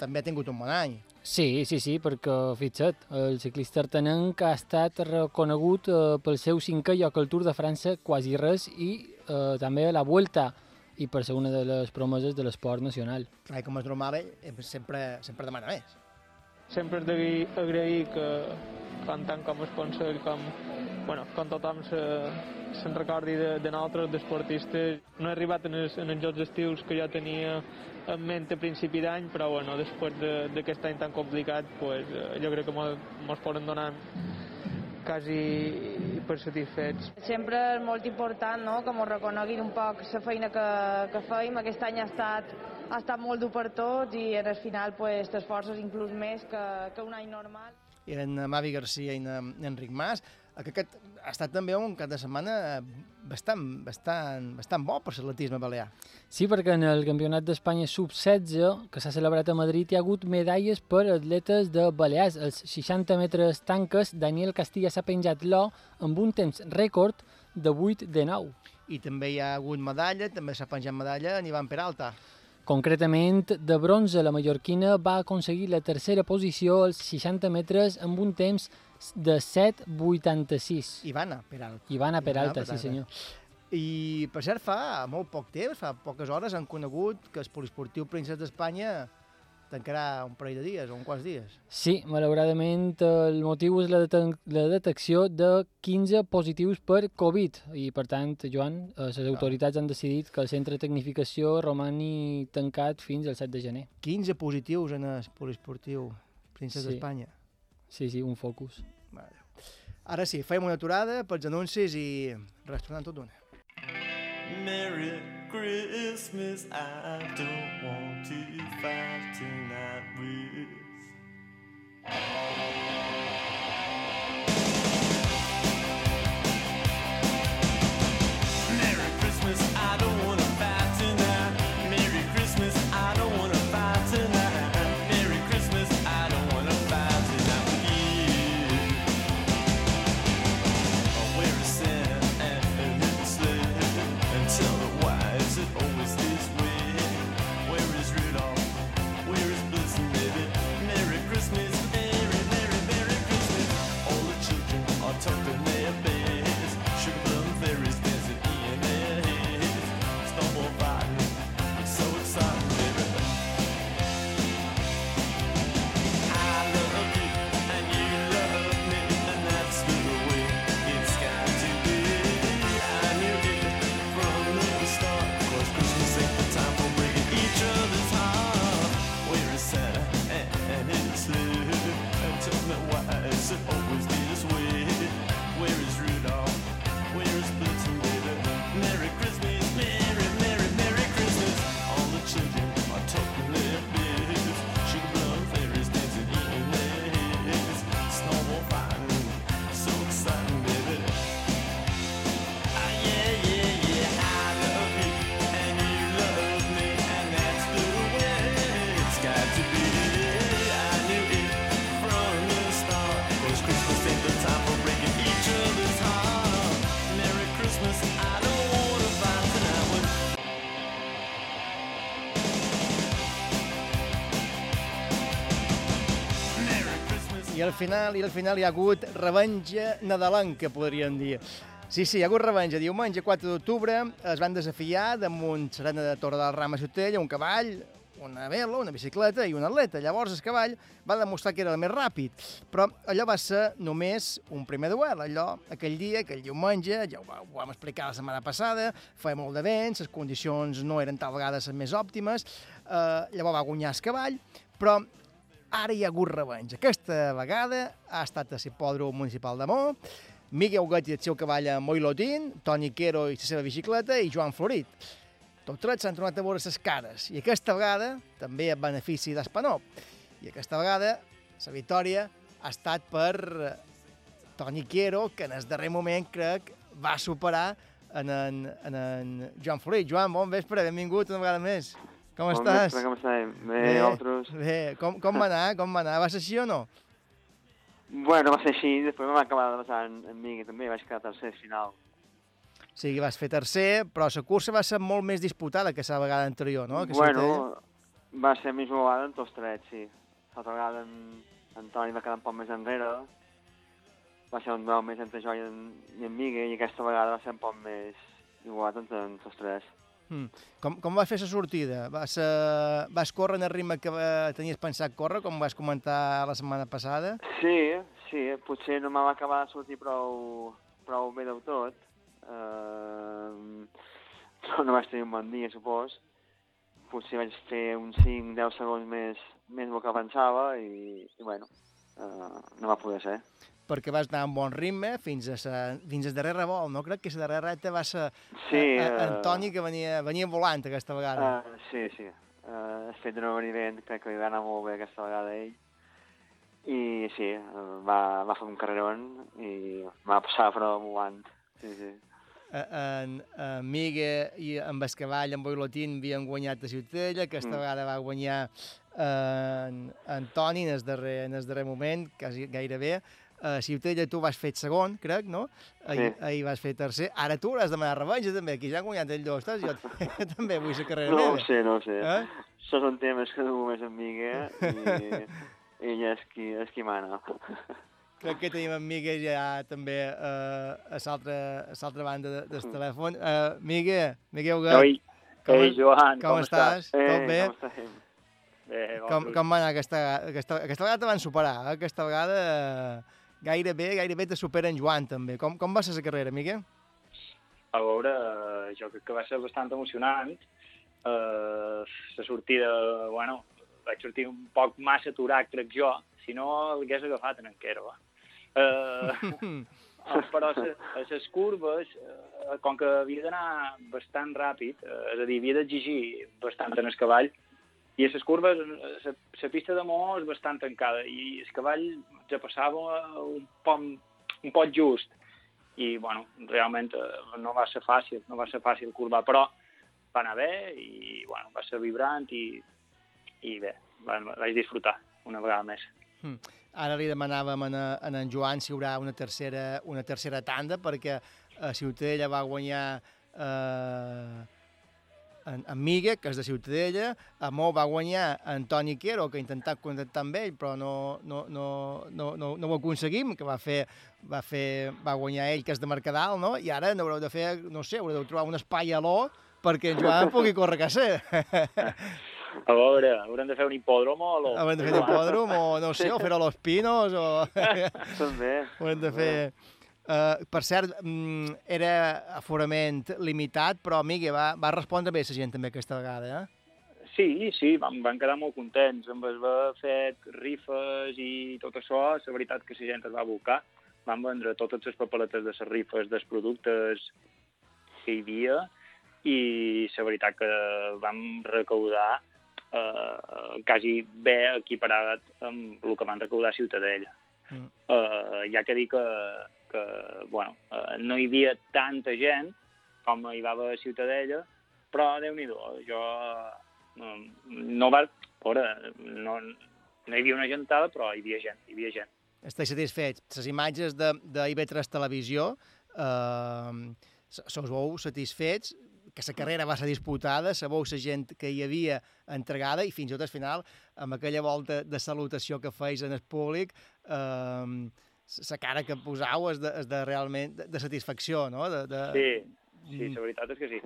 també ha tingut un bon any. Sí, sí, sí, perquè, fixa't, el ciclista artenenc ha estat reconegut eh, pel seu cinquè lloc al Tour de França, quasi res, i eh, també a la Vuelta, i per ser una de les promeses de l'esport nacional. Clar, com és normal, ell sempre, sempre demana més. sempre és d'agrair agrair que, tant com es Consell com, bueno, com tothom se, se'n recordi de, de nosaltres, d'esportistes. No he arribat en els, en els jocs estius que jo tenia en ment a principi d'any, però bueno, després de- d'aquest any tan complicat, pues, eh, jo crec que mos, mos poden donar quasi per satisfets. Sempre és molt important no? que ens reconeguin un poc la feina que, que feim. Aquest any ha estat, ha estat molt dur per tots i al final pues, t'esforces inclús més que, que un any normal. I en Mavi Garcia i en Enric Mas, que aquest ha estat també un cap de setmana bastant, bastant, bastant bo per l'atletisme balear. Sí, perquè en el Campionat d'Espanya sub-16, que s'ha celebrat a Madrid, hi ha hagut medalles per atletes de Balears. Els 60 metres tanques, Daniel Castilla s'ha penjat l'O amb un temps rècord de 8 de 9. I també hi ha hagut medalla, també s'ha penjat medalla en Ivan Peralta. Concretament, de bronze, la mallorquina va aconseguir la tercera posició als 60 metres amb un temps de 7,86. Ivana Peralta. Ivana Peralta, Peralta. sí senyor. I, per cert, fa molt poc temps, fa poques hores, han conegut que el poliesportiu Princesa d'Espanya tancarà un parell de dies o un quants dies. Sí, malauradament el motiu és la, deten la detecció de 15 positius per Covid i, per tant, Joan, eh, les autoritats han decidit que el centre de tecnificació romani tancat fins al 7 de gener. 15 positius en el poliesportiu Princesa Sí. d'Espanya. Sí, sí, un focus. Déu. Ara sí, fem una aturada pels anuncis i res, tornant tot d'una. Merry Christmas, I don't want to fight tonight with. I al final, i al final hi ha hagut revenja nadalenca, podríem dir. Sí, sí, hi ha hagut revenja. Diumenge 4 d'octubre es van desafiar damunt Serena de Torre del Ram a Ciutella un cavall, una vela, una bicicleta i un atleta. Llavors el cavall va demostrar que era el més ràpid, però allò va ser només un primer duel. Allò, aquell dia, aquell diumenge, ja ho, ho vam explicar la setmana passada, feia molt de vent, les condicions no eren tal vegada les més òptimes, eh, llavors va guanyar el cavall, però ara hi ha hagut revenja. Aquesta vegada ha estat a l'hipòdrom municipal de Mó, Miguel Huguet i el seu cavall a Moilotín, Toni Quero i la seva bicicleta i Joan Florit. Tots tres s'han tornat a veure les cares i aquesta vegada també a benefici d'Espanó. I aquesta vegada la victòria ha estat per Toni Quero, que en el darrer moment crec va superar en en, en, en Joan Florit. Joan, bon vespre, benvingut una vegada més. Com Bon estàs? vespre, com estàs? Bé, vosaltres? Bé, com, com va anar? Com va anar? Va ser així o no? Bueno, va ser així, després em va acabar de passar en, en mi, que també vaig quedar tercer final. O sigui, vas fer tercer, però la cursa va ser molt més disputada que la vegada anterior, no? Que bueno, va ser misma vegada en tots tres, sí. L'altra vegada en, en Toni va quedar un poc més enrere, va ser un duel més entre jo i en, i en Miguel, i aquesta vegada va ser un poc més igualat entre en tots tres. Mm. Com, com vas fer la sortida? Vas, uh, vas córrer en el ritme que uh, tenies pensat córrer, com vas comentar la setmana passada? Sí, sí, potser no m'ha acabat de sortir prou, prou bé del tot, però no vaig tenir un bon dia, supos. Potser vaig fer uns 5-10 segons més, més del que pensava i, i bueno, eh, no va poder ser. Perquè vas anar amb bon ritme fins, a sa, fins al darrer revolt, no? Crec que la darrera recta va ser Sí, eh, eh, Antoni, que venia, venia volant aquesta vegada. Uh, sí, sí. Uh, el fet venir bé crec que li va anar molt bé aquesta vegada a ell. I sí, eh, va, va fer un carrerón i m'ha passat però volant. Sí, sí. Eh, en, en Migue i amb el cavall, en Boilotín, havien guanyat a Ciutella, aquesta Mm. vegada va guanyar en, en Toni en el darrer, en el darrer moment, quasi gairebé. A Ciutella tu vas fer segon, crec, no? Ahir, Sí. ahir vas fer tercer. Ara tu hauràs de demanar revenja, també. Aquí ja han guanyat ells dos, saps? Jo també vull la carrera No ho meva. sé, no ho sé. Eh? Això són temes que no més amb Miguel i ella és qui, és qui mana. Crec que tenim en Migue ja també eh, a l'altra banda de, del telèfon. Uh, Migue, Migue Huguet. Oi. com, Ei, Joan, com, com estàs? estàs? Tot bé? com estem? bé, Com, com va anar aquesta, aquesta, aquesta vegada te van superar, eh? aquesta vegada eh, gairebé, gairebé te supera en Joan també. Com, com va ser la carrera, Miquel? a veure, jo crec que va ser bastant emocionant. Eh, la sortida, bueno, vaig sortir un poc massa aturat, crec jo, si no l'hagués agafat en enquera, va. Eh, eh, però a les curves, eh, com que havia d'anar bastant ràpid, eh, és a dir, havia d'exigir bastant en el cavall, i a les curves, eh, la pista de Moó és bastant tancada, i el cavall ja passava un poc, un poc just, i bueno, realment eh, no va ser fàcil, no va ser fàcil curvar, però va anar bé i bueno, va ser vibrant i, i bé, va, vaig disfrutar una vegada més. Hm. Ara li demanàvem a, a en Joan si hi haurà una tercera, una tercera tanda, perquè a Ciutadella va guanyar eh, en, en Migue, que és de Ciutadella, a Mo va guanyar Antoni Quero, que ha intentat contactar amb ell, però no, no, no, no, no, no ho aconseguim, que va fer, va fer, va guanyar ell, que és de Mercadal, no? I ara n'haureu de fer, no sé, haureu de trobar un espai a l'O perquè en Joan pugui córrer a casa. A veure, haurem de fer un hipòdromo o... Haurem de fer un hipòdrom, o no sé, o fer-ho a Los Pinos, o... També. Haurem de fer... Uh, per cert, mm, era aforament limitat, però Migue va, va respondre bé la gent també aquesta vegada, eh? Sí, sí, vam, van quedar molt contents amb haver fet rifes i tot això. La veritat que la gent es va abocar. Van vendre totes les papeletes de les rifes dels productes que hi havia i la veritat que vam recaudar eh, quasi bé equiparat amb el que van recaudar a Ciutadella. Mm. Eh, ha que dir que, que bueno, eh, no hi havia tanta gent com hi va a Ciutadella, però déu-n'hi-do, jo no, no va... Veure, no, no hi havia una gentada, però hi havia gent, hi havia gent. Estic satisfet. Les imatges de, de IB3 Televisió, eh, se us veu satisfets, que la carrera va ser disputada, sabeu la gent que hi havia entregada i fins i tot al final, amb aquella volta de salutació que feis en el públic, eh, la cara que posau és de, és de realment de, de satisfacció, no? De, de... Sí, sí, la veritat és que sí.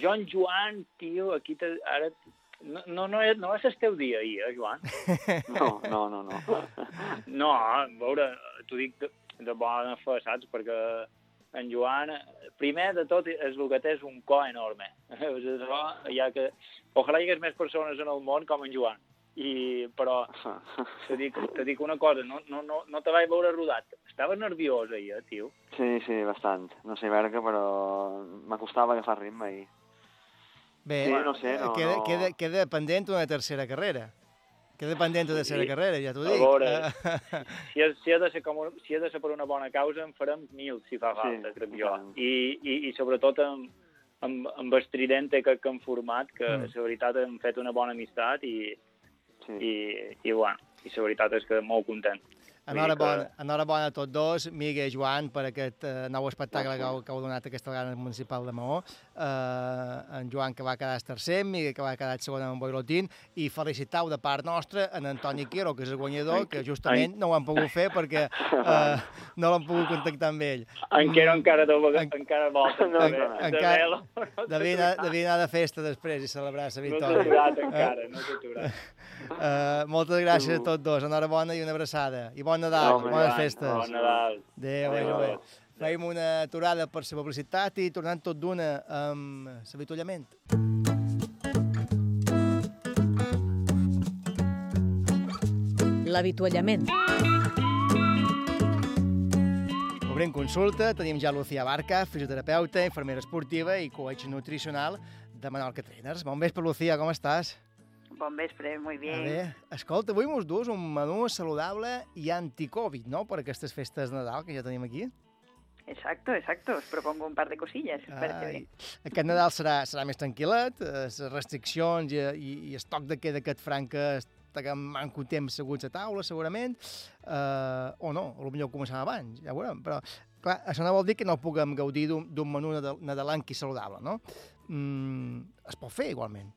Jo, en Joan, tio, aquí te, ara... No, no, no, és, no és el teu dia, ahir, eh, Joan? No, no, no, no. No, a veure, t'ho dic de, de bona fe, saps? Perquè en Joan, primer de tot, és el que té és un cor enorme. Això, ja que... Ojalà hi hagués més persones en el món com en Joan. I, però te dic, te dic una cosa, no, no, no, no te vaig veure rodat. Estaves nerviós ahir, eh, tio? Sí, sí, bastant. No sé Berga, però m'acostava a agafar ritme i... Bé, Sí, no sé, no, queda, no. Queda, queda pendent una tercera carrera. Queda pendent una tercera Sí. carrera, ja t'ho A dic. veure, Eh, si, ha, si, ha de ser com, si ha de ser per una bona causa, en farem mil, si fa falta, crec jo. I, i, i sobretot amb, amb, amb el Tridente que, que hem format, que Mm. mm. la veritat hem fet una bona amistat i, sí. i, i, bueno, i la veritat és que molt content. Vull dir Enhorabona, enhorabona a tots dos, Migue i Joan, per aquest eh, nou espectacle que heu, que heu donat aquesta vegada al Municipal de Maó. Eh, en Joan, que va quedar tercer, Migue, que va quedar segon amb Boilotín, i felicitau de part nostra en Antoni Quiro, que és el guanyador, que justament no ho han pogut fer perquè eh, no l'han pogut contactar amb ell. Encara, encara, en, encara volta. No, de, no, de encara- velo. Devia anar, devia anar de festa després i celebrar la No victòria. t'he aturat encara, no t'he aturat. Uh, moltes gràcies a tots dos, enhorabona i una abraçada. I bon Nadal, Home, bones festes. bon Nadal. Adéu, adéu, adéu. Fèiem una aturada per la publicitat i tornant tot d'una amb l'avituallament. L'avituallament. Obrim consulta, tenim ja Lucía Barca, fisioterapeuta, infermera esportiva i coach nutricional de Menorca Trainers. Bon vespre, Lucía, com estàs? Bon vespre, muy bien. Bé, escolta, avui mos dus un menú saludable i anti-Covid, no?, per aquestes festes de Nadal que ja tenim aquí. Exacto, exacto. Os propongo un par de cosillas. ¿os parece Ai? Aquest Nadal serà, serà més tranquil·let, les restriccions i, i, i el toc de queda aquest franca estarem manco temps seguts a taula, segurament, eh, o no, o potser començarà abans, ja ho veurem, però clar, això no vol dir que no puguem gaudir d'un menú nadal- nadalenc i saludable, no? Mm, es pot fer igualment.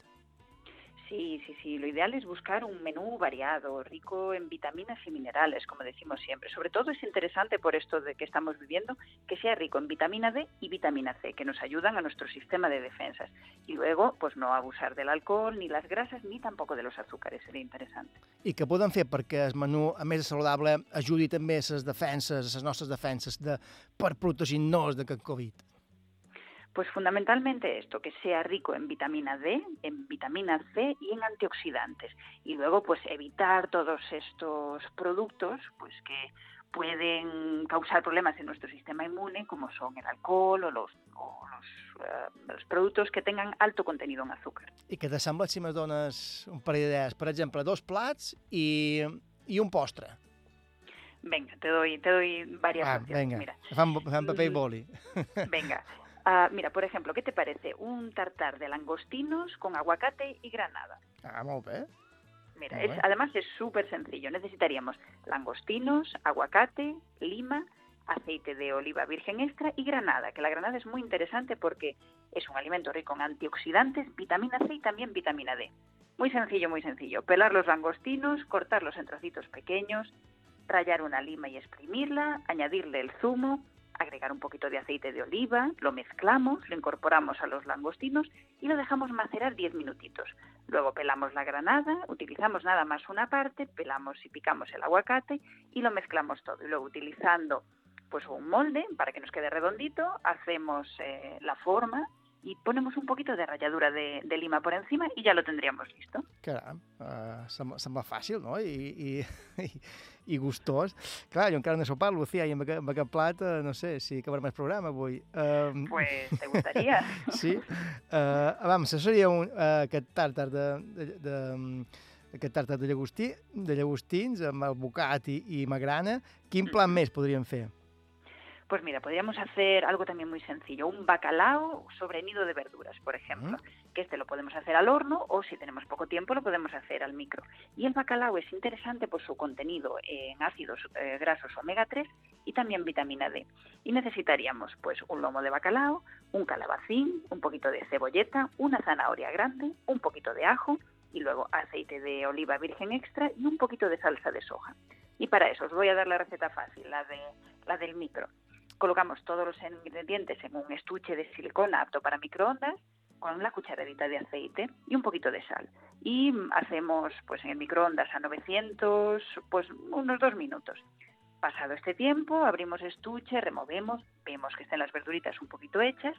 Sí, sí, sí. Lo ideal es buscar un menú variado, rico en vitaminas y minerales, como decimos siempre. Sobre todo es interesante por esto de que estamos viviendo, que sea rico en vitamina D y vitamina C, que nos ayudan a nuestro sistema de defensas. Y luego, pues no abusar del alcohol, ni las grasas, ni tampoco de los azúcares. Sería interesante. I què podem fer perquè el menú, a més saludable, ajudi també a les defenses, a les nostres defenses, de, per protegir-nos d'aquest Covid? Pues fundamentalmente esto, que sea rico en vitamina D, en vitamina C y en antioxidantes. Y luego, pues evitar todos estos productos, pues que pueden causar problemas en nuestro sistema inmune, como son el alcohol o los, o los, eh, los productos que tengan alto contenido en azúcar. I què t'assembla si me dones un parell d'idees? Per exemple, dos plats i, i un postre. Venga, te doy, te doy varias Ah, opciones. vinga, Mira. paper i Mm. boli. Venga. Ah, mira, por ejemplo, ¿qué te parece? Un tartar de langostinos con aguacate y granada. Ah, molt bé. Mira, es- además es súper sencillo. Necesitaríamos langostinos, aguacate, lima, aceite de oliva virgen extra y granada, que la granada es muy interesante porque es un alimento rico en antioxidantes, vitamina C y también vitamina D. Muy sencillo, muy sencillo. Pelar los langostinos, cortarlos en trocitos pequeños, rallar una lima y exprimirla, añadirle el zumo, agregar un poquito de aceite de oliva, lo mezclamos, lo incorporamos a los langostinos y lo dejamos macerar 10 minutitos. Luego pelamos la granada, utilizamos nada más una parte, pelamos y picamos el aguacate y lo mezclamos todo. Y luego utilizando pues un molde para que nos quede redondito, hacemos eh, la forma y ponemos un poquito de ralladura de, de lima por encima y ya lo tendríamos listo. Caram, uh, sembla, sembla fàcil, no? I, i, i, i gustós. Clar, jo encara no he sopat, Lucía, i amb amb aquest plat, uh, no sé si acabarem el programa avui. Um, Pues, ¿te gustaría? sí. Uh, vam, això seria un, uh, aquest tàrtar de, de, de, aquest tàrtar de, llagostí, de llagostins amb el bocat i, i magrana. Quin plan més podríem fer? Pues mira, podríamos hacer algo también muy sencillo, un bacalao sobre nido de verduras, por ejemplo, que este lo podemos hacer al horno o si tenemos poco tiempo lo podemos hacer al micro. Y el bacalao es interesante por su contenido en ácidos eh, grasos omega 3 y también vitamina D. Y necesitaríamos pues un lomo de bacalao, un calabacín, un poquito de cebolleta, una zanahoria grande, un poquito de ajo y luego aceite de oliva virgen extra y un poquito de salsa de soja. Y para eso os voy a dar la receta fácil, la, de, la del micro. Colocamos todos los ingredientes en un estuche de silicona apto para microondas con la cucharadita de aceite y un poquito de sal. Y hacemos pues en el microondas a 900, pues unos dos minutos. Pasado este tiempo, abrimos estuche, removemos, vemos que estén las verduritas un poquito hechas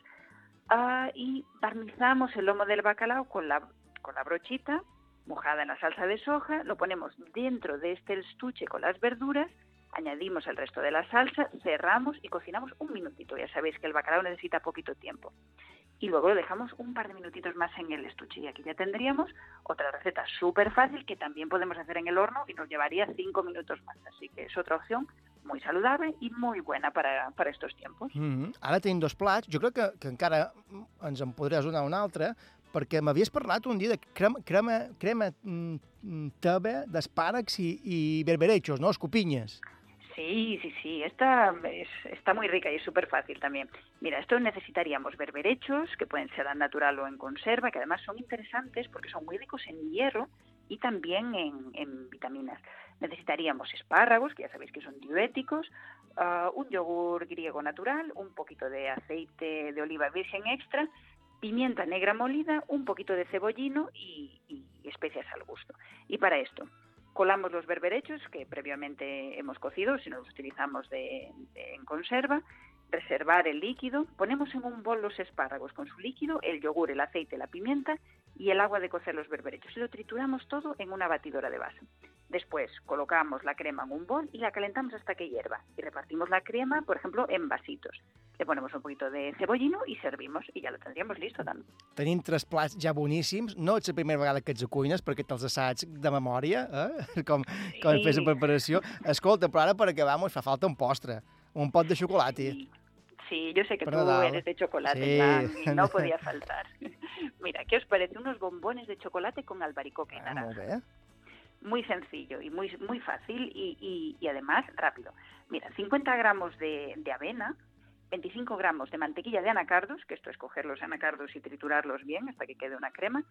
ah, y barnizamos el lomo del bacalao con la, con la brochita mojada en la salsa de soja, lo ponemos dentro de este estuche con las verduras, añadimos el resto de la salsa, cerramos y cocinamos un minutito. Ya sabéis que el bacalao necesita poquito tiempo. Y luego lo dejamos un par de minutitos más en el estuche. Y aquí ya tendríamos otra receta súper fácil que también podemos hacer en el horno y nos llevaría cinco minutos más. Así que es otra opción muy saludable y muy buena para, para estos tiempos. Mm -hmm. Ara tenim dos plats. Jo crec que, que encara ens en podràs donar un altre, perquè m'havies parlat un dia de crema, crema, crema mm, mm, teva d'espàrrecs i, i berberechos, no? Escopinyes. Sí, sí, sí, esta es- está muy rica y es súper fácil también. Mira, esto necesitaríamos berberechos, que pueden ser al natural o en conserva, que además son interesantes porque son muy ricos en hierro y también en, vitaminas. Necesitaríamos espárragos, que ya sabéis que son diuréticos, ah, un yogur griego natural, un poquito de aceite de oliva virgen extra, pimienta negra molida, un poquito de cebollino y especias al gusto. Y para esto, colamos los berberechos que previamente hemos cocido, si no los utilizamos de, de- en conserva, reservar el líquido, ponemos en un bol los espárragos con su líquido, el yogur, el aceite, la pimienta y el agua de cocer los berberechos lo trituramos todo en una batidora de vaso. Después colocamos la crema en un bol y la calentamos hasta que hierva y repartimos la crema, por ejemplo, en vasitos. Le ponemos un poquito de cebollino y servimos y ya lo tendríamos listo també. Tenim tres plats ja boníssims. No ets la primera vegada que ets a cuines, perquè te'ls assaig de memòria, eh? com, com Sí. fes la preparació. Escolta, però ara per acabar mos fa falta un postre, un pot de xocolata. Sí, yo sé que Per tú eres de chocolate, Sí. No podía faltar. Mira, ¿qué os parece? Unos bombones de chocolate con albaricoque y Ah, naranja. Muy sencillo y muy, muy fácil y, y- y además rápido. Mira, 50 gramos de, de avena, 25 gramos de mantequilla de anacardos, que esto es coger los anacardos y triturarlos bien hasta que quede una crema,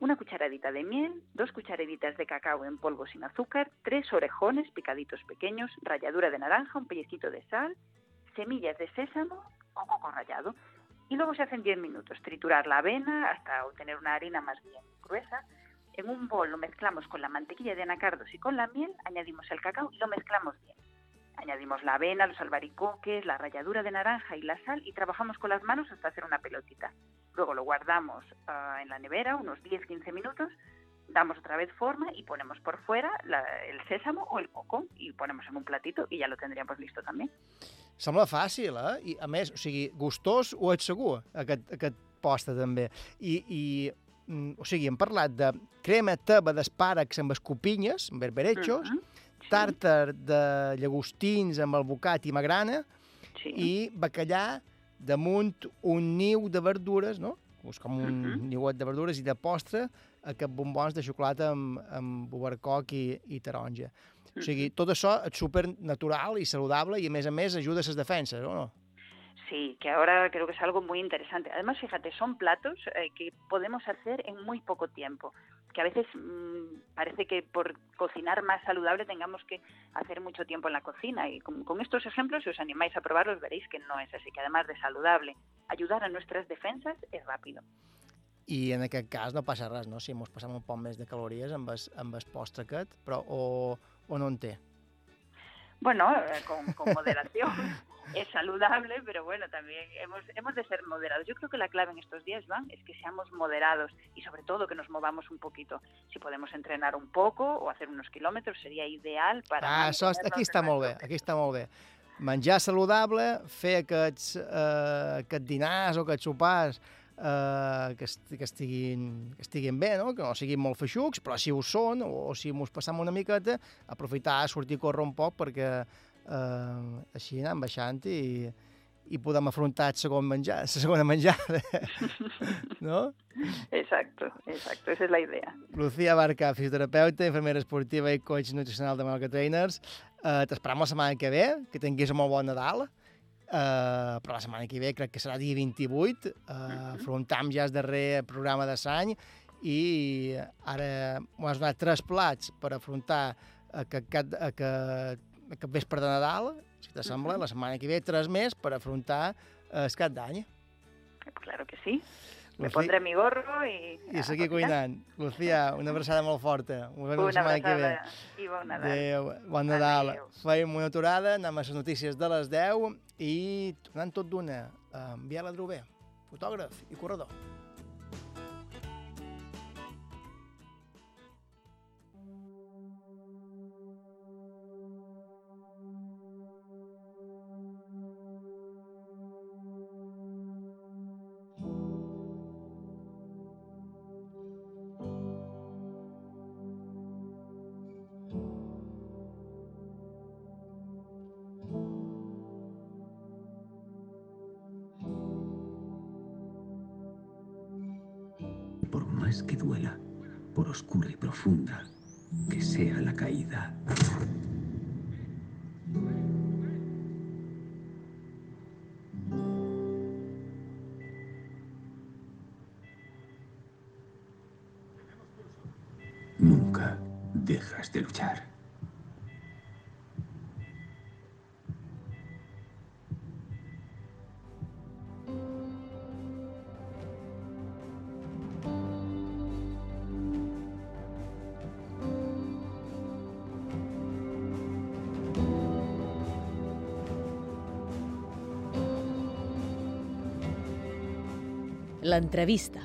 una cucharadita de miel, dos cucharaditas de cacao en polvo sin azúcar, tres orejones picaditos pequeños, ralladura de naranja, un pellecito de sal, semillas de sésamo o coco rallado. Y luego se hacen 10 minutos. Triturar la avena hasta obtener una harina más bien gruesa. En un bol lo mezclamos con la mantequilla de anacardos y con la miel, añadimos el cacao y lo mezclamos bien. Añadimos la avena, los albaricoques, la ralladura de naranja y la sal y trabajamos con las manos hasta hacer una pelotita. Luego lo guardamos ah, en la nevera unos 10-15 minutos, damos otra vez forma y ponemos por fuera la- el sésamo o el coco y ponemos en un platito y ya lo tendríamos listo también. Sembla fàcil, eh? I, a més, o sigui, gustós ho ets segur, aquest, aquest posta també. I, i mm, o sigui, hem parlat de crema teba d'espàrrecs amb escopinyes, amb berberechos, tàrtar de llagostins amb albocat i magrana, i bacallà damunt un niu de verdures, no? És com un Mhm. niuet de verdures i de postre, aquests bombons de xocolata amb, amb bubercoc i, i taronja. O sigui, tot això és super natural i saludable i, a més a més, ajuda a les defenses, o no? Sí, que ahora creo que es algo muy interesante. Además, fíjate, son platos eh, que podemos hacer en muy poco tiempo. Que a veces mm, parece que por cocinar más saludable tengamos que hacer mucho tiempo en la cocina. Y con, con estos ejemplos, si os animáis a probarlos, veréis que no es así. Que además de saludable, ayudar a nuestras defensas es rápido. I en aquest cas no passa res, no? Si mos passem un poc més de calories amb el, amb el postre aquest, però o, o no en té. Bueno, eh, con, con moderación. es saludable, pero bueno, también hemos, hemos de ser moderados. Yo creo que la clave en estos días, Iván, es que seamos moderados y sobre todo que nos movamos un poquito. Si podemos entrenar un poco o hacer unos kilómetros, sería ideal para... Ah, això, aquí està molt bé, aquí està molt bé. Menjar saludable, fer aquests, eh, aquests dinars o aquests sopars eh, que, est que, estiguin, que estiguin bé, no? que no siguin molt feixucs, però si ho són, o, o si mos passam una miqueta, aprofitar a sortir a córrer un poc perquè eh, així anem baixant i, i podem afrontar el segon menjar, la segona menjada. no? Exacto, exacto, esa es la idea. Lucía Barca, fisioterapeuta, infermera esportiva i coach nutricional de Malca Trainers. Uh, T'esperem la setmana que ve, que tinguis un molt bon Nadal. Uh, però la setmana que ve crec que serà dia 28. Uh, afrontam ja el darrer programa de l'any i ara m'ho has donat tres plats per afrontar aquest, aquest, aquest, aquest vespre de Nadal, si t'assembla, la setmana que ve tres més per afrontar el cap d'any. Claro que sí. Me Lucí- pondré mi gorro y... I a seguir cuinant. Lucía, una abraçada molt forta. Ens veiem la Una setmana que ve. abraçada i bon Nadal. Adéu, bon Nadal. Fèiem una aturada, anem a les notícies de les 10 i tornant tot d'una, en Biel Adrover, fotògraf i corredor. Que duela, por oscura y profunda que sea la caída. L'entrevista.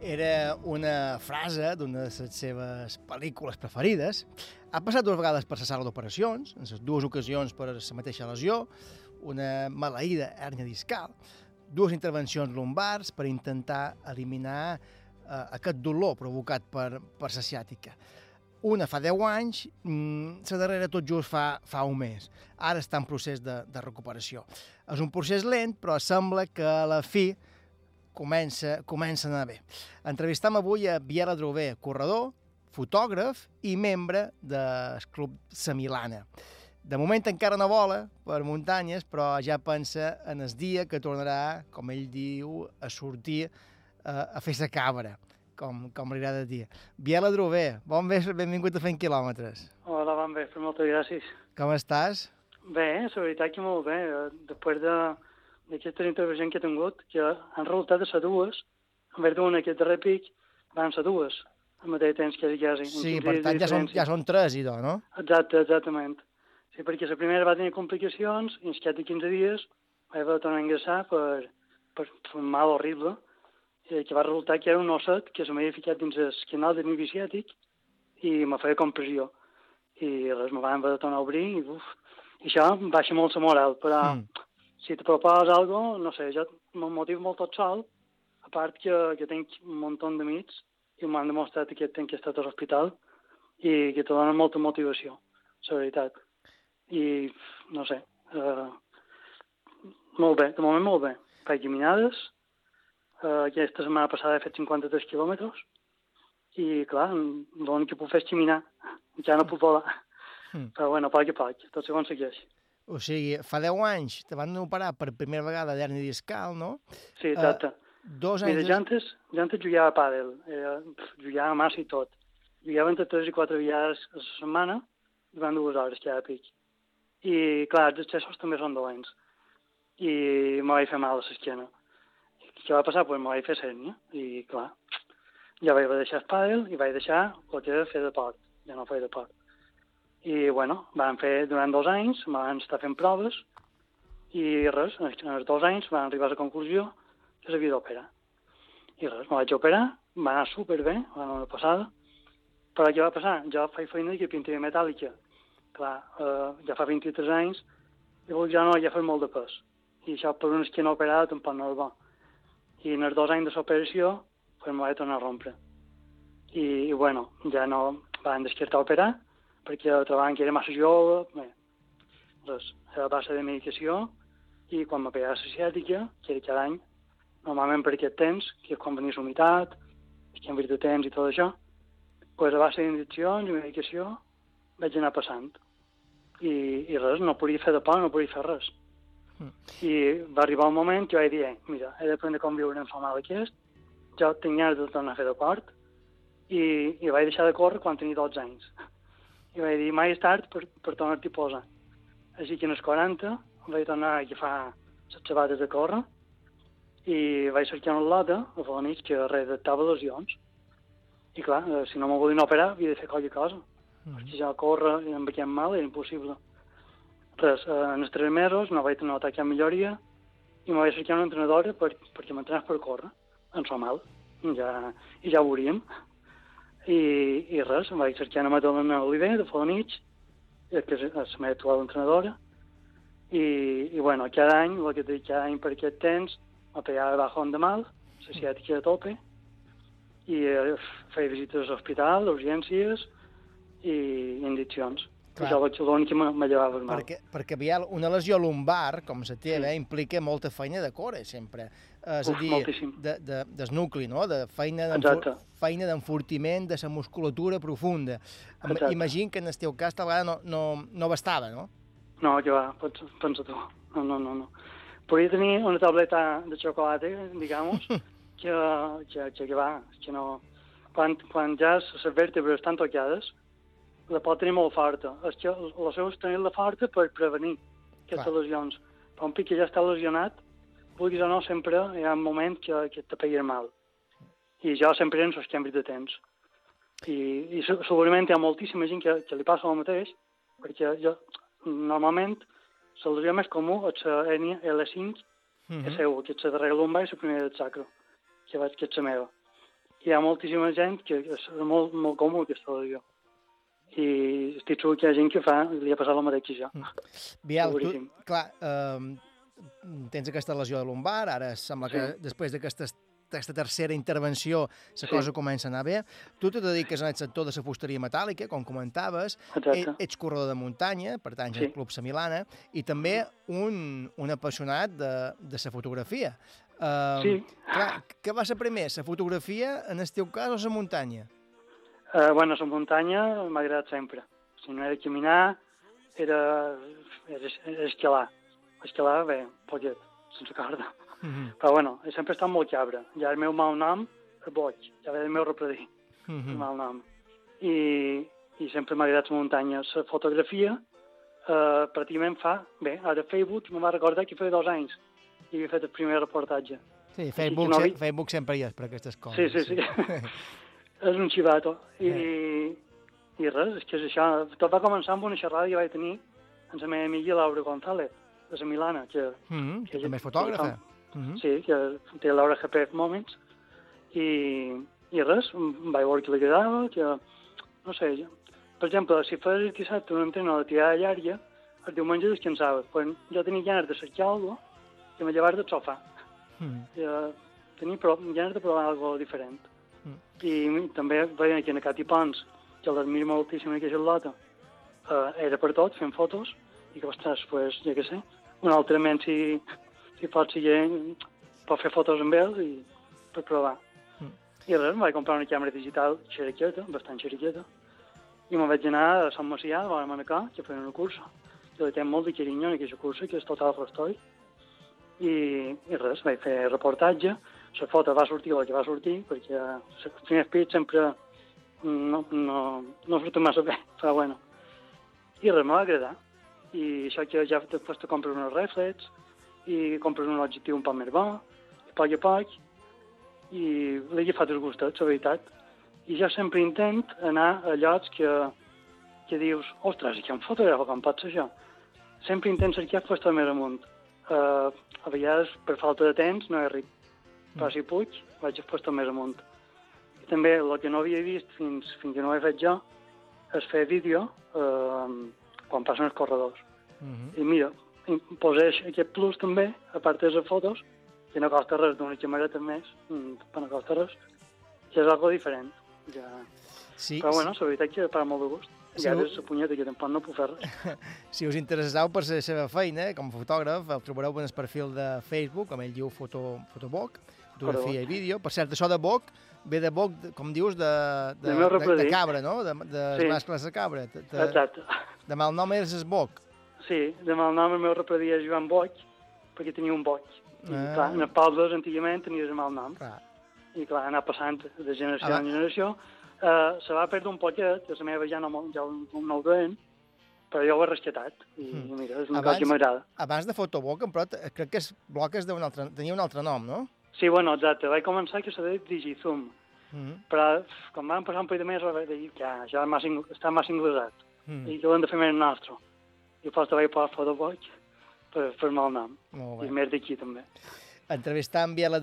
Era una frase d'una de les seves pel·lícules preferides. Ha passat dues vegades per la sala d'operacions, en les dues ocasions per la mateixa lesió, una maleïda hèrnia discal, dues intervencions lumbars per intentar eliminar eh, aquest dolor provocat per, per la ciàtica. Una fa 10 anys, mm, la darrera tot just fa, fa un mes. Ara està en procés de, de recuperació. És un procés lent, però sembla que a la fi comença, comença a anar bé. Entrevistam avui a Biel Adrover, corredor, fotògraf i membre del Club Samilana. De moment encara no vola per muntanyes, però ja pensa en el dia que tornarà, com ell diu, a sortir a, a fer sa cabra, com, com li agrada dir. Biel Adrover, bon vespre, benvingut a Fent Quilòmetres. Hola, bon vespre, moltes gràcies. Com estàs? Bé, la veritat que molt bé. eh, Després de d'aquestes intervencions que he tingut, que han resultat de ser dues, en vez d'una aquest darrer pic, van ser dues, al mateix temps que quasi. Sí, per tant, ja són, ja són tres, idò, no? Exacte, exactament. Sí, perquè la primera va tenir complicacions i cap de 15 dies vaig haver de tornar a ingressar per, per, un mal horrible, eh, que va resultar que era un osset que se m'havia ficat dins el canal de ciàtic i me feia compressió. I res, me van haver de tornar a obrir i, uf, i això baixa molt la moral, però mm. si te proposes alguna no sé, jo me'n motiu molt tot sol, a part que, que tinc un munt d'amics i m'han demostrat aquest temps que he estat a l'hospital i que te donen molta motivació, la veritat. I, no sé, uh, molt bé, de moment molt bé. Faig caminades, uh, aquesta setmana passada he fet 53 quilòmetres, i clar, l'únic que puc fer és caminar, ja no puc volar. Mm. Però bueno, poc a poc, tot s'aconsegueix. O sigui, fa 10 anys te van operar per primera vegada d'hernia discal, no? Sí, exacte. Uh, dos Mira, anys... jo antes, jo antes jugava a pàdel, eh, jugava massa i tot. Jugava entre 3 i 4 vegades a la setmana, durant dues hores cada pic. I, clar, els excessos també són dolents. I me vaig fer mal a l'esquena. Què va passar? Pues me vaig fer sènia. I, clar, ja vaig deixar el pàdel i vaig deixar el que era fer deport. Ja no feia deport. I, bueno, van fer durant dos anys, me van estar fent proves, i res, en els dos anys van arribar a la conclusió que s'havia d'operar. I res, me vaig operar, va anar superbé, va anar passada, però què va passar? Jo faig feina de carpinteria metàl·lica. Clar, eh, ja fa 23 anys, vull ja no ja fer molt de pes. I això per una esquena operada tampoc no és bo. I en els dos anys de l'operació, pues, me vaig tornar a rompre. I, i bueno, ja no van descartar operar, perquè trobaven que era massa jove, bé, res, a base de medicació, i quan me pegava la ciàtica, que era cada any, normalment per aquest temps, que és quan venia humitat, els canvis de temps i tot això, pues a base d'injeccions i medicació vaig anar passant. I, i res, no podia fer de por, no podia fer res. I va arribar un moment que vaig dir, eh, mira, he d'aprendre com viure amb el mal aquest, jo tinc ganes de tornar a fer de port, i, i vaig deixar de córrer quan tenia 12 anys. I vaig dir, mai és tard per, per tornar-t'hi a posar. Així que en els 40 vaig tornar a agafar les sabates de córrer i vaig cercar una lota a Felanich que redactava lesions. I clar, eh, si no me volien operar, havia de fer qualque cosa. Ja córrer amb aquest mal era impossible. Res, eh, en els tres mesos no vaig notar cap milloria i me vaig cercar una entrenadora per, perquè m'entrenés per córrer, en so mal. Ja, i ja ho veuríem. I, i res, em vaig cercar una Madalena Oliver, de Felanich, que és la meva actual entrenadora, i, i bueno, cada any, el que dic, cada any per aquest temps, me pegava bajón de mal, la ciàtica de tope, i eh, feia visites a l'hospital, urgències i injeccions. Clar. Això és l'únic que me, me llevava el mal. Perquè, perquè Biel, una lesió lumbar, com la teva, sí. implica molta feina de core, sempre. Eh, és Uf, a dir, moltíssim. de, de, del nucli, no? de feina feina d'enfortiment de la musculatura profunda. Im- Exacte. Imagino que en el teu cas tal vegada no, no, no bastava, no? No, que va, pensa, pensa tu. No, no, no, no. Podria tenir una tableta de xocolata, digamos, que, que, que, que va, que no... Quan, quan ja les vèrtebres estan tocades, la pot tenir molt forta. És que la seva és tenir-la forta per prevenir aquestes Clar. lesions. Però un pic que ja està lesionat, vulguis o no, sempre hi ha un moment que, que te peguin mal. I jo sempre en els canvis de temps. I, i se- segurament hi ha moltíssima gent que, que li passa el mateix, perquè jo, normalment, la lesió més comú és la hernia L5, que és seu, que és la darrera lumbar i la primera del sacro, que, vaig, que és la meva. Hi ha moltíssima gent que és molt, molt comú aquesta lesió. I estic segur que hi ha gent que fa, li ha passat el mateix que jo. Biel, tu, clar, eh, tens aquesta lesió de lumbar, ara sembla que Sí. després d'aquesta aquesta tercera intervenció la Sí. cosa comença a anar bé. Tu te dediques al sector de la fusteria metàl·lica, com comentaves, Exacte. E- ets corredor de muntanya, per tant, Sí. Club Samilana, i també un, un apassionat de, de la fotografia. Uh, Sí. Clar, què va ser primer, la fotografia, en el teu cas, o la muntanya? Eh, bueno, la muntanya m'ha agradat sempre. Si no era caminar, era, era, era escalar. Escalar, bé, poquet, sense corda. Mhm. Però bueno, he sempre estat molt cabra. Ja el meu mal nom és boig, ja ve el meu repredí, Mhm. el mal nom. I, i sempre m'ha agradat la muntanya. La fotografia, eh, pràcticament fa... Bé, ara Facebook me va recordar que feia dos anys i havia fet el primer reportatge. Sí, Facebook, no Facebook sempre hi és per aquestes coses. Sí, sí, sí. és un xivato. I, I res, és que és això. Tot va començar amb una xerrada que vaig tenir amb la meva amiga Laura González, de la Milana, que, Mhm, que que també és fotògrafa. que Mhm. Sí, que té Laura GP Moments. I, i res, vaig veure que li agradava, que, no sé, jo, per exemple, si fes el dissabte un entreno de tirada llarga, el diumenge descansava. Quan jo tenia ganes de cercar alguna cosa, que me llevar del sofà. Mhm. Ja, tenia pro ganes de provar algo diferent. I també veien que en Cati Pons, que l'admiro moltíssim aquesta Charlota, eh, era per tot, fent fotos, i que, ostres, pues, ja que sé, un altre ment si, si pot seguir, pot fer fotos amb ells i per provar. Mm. I res, em vaig comprar una càmera digital xeriqueta, bastant xeriqueta, i me'n vaig anar a Sant Macià, a la Manacà, que feien una cursa. Jo li tinc molt de carinyo en aquesta cursa, que és total restoi. I, i res, vaig fer reportatge, la foto va sortir la que va sortir, perquè els primers pits sempre no, no, no surten massa bé, però bueno. I res, me va agradar. I això que ja després te compres unes reflex, i compres un objectiu un poc més bo, a poc a poc, i l'he agafat el gustet, la veritat. I jo sempre intent anar a llocs que, que dius, ostres, que un fotògraf, com pot ser això? Sempre intent cercar fos més amunt. Uh, a vegades, per falta de temps, no he arribat. Però si puig, vaig fos més amunt. I també el que no havia vist fins, fins que no ho he fet jo és fer vídeo eh, quan passen els corredors. Mhm. I mira, poseix aquest plus també, a part de les fotos, que no costa res, d'una camereta més, mm, però no costa res, que és algo diferent. Ja... Sí, però sí. bueno, la veritat que para molt de gust. Sí, I ara ho- és la punyeta que tampoc no puc fer res. Si us interesseu per la seva feina com a fotògraf, el trobareu en el perfil de Facebook, com ell diu Foto, Fotoboc, fotografia i vídeo. Per cert, això de boc ve de boc, de- com dius, de, de, de, de repredí. cabra, no? De, de Sí. mascles de cabra. De, de, Exacte. de mal nom és el boc. Sí, de mal nom el meu repredia és Joan Boig, perquè tenia un boig. I Ah. clar, en els pobles antigament tenies el mal nom. Clar. I clar, anar passant de generació Ah, en generació. Uh, se va perdre un poquet, que la meva ja no, ja no, no ho veiem, però jo ho he rescatat. I Mm. mira, és una cosa que m'agrada. abans de Fotoboc, però crec que és bloc és d'un altre, tenia un altre nom, no? Sí, bueno, exacte. Vaig començar que se deia Digizoom, Mm però quan vam passar un parell de mesos vaig dir que ja està massa inglesat Mm. i que ho hem de fer més nostre. I després vaig posar Fotoboig per fer-me el nom. I més d'aquí també. Entrevistar en Biel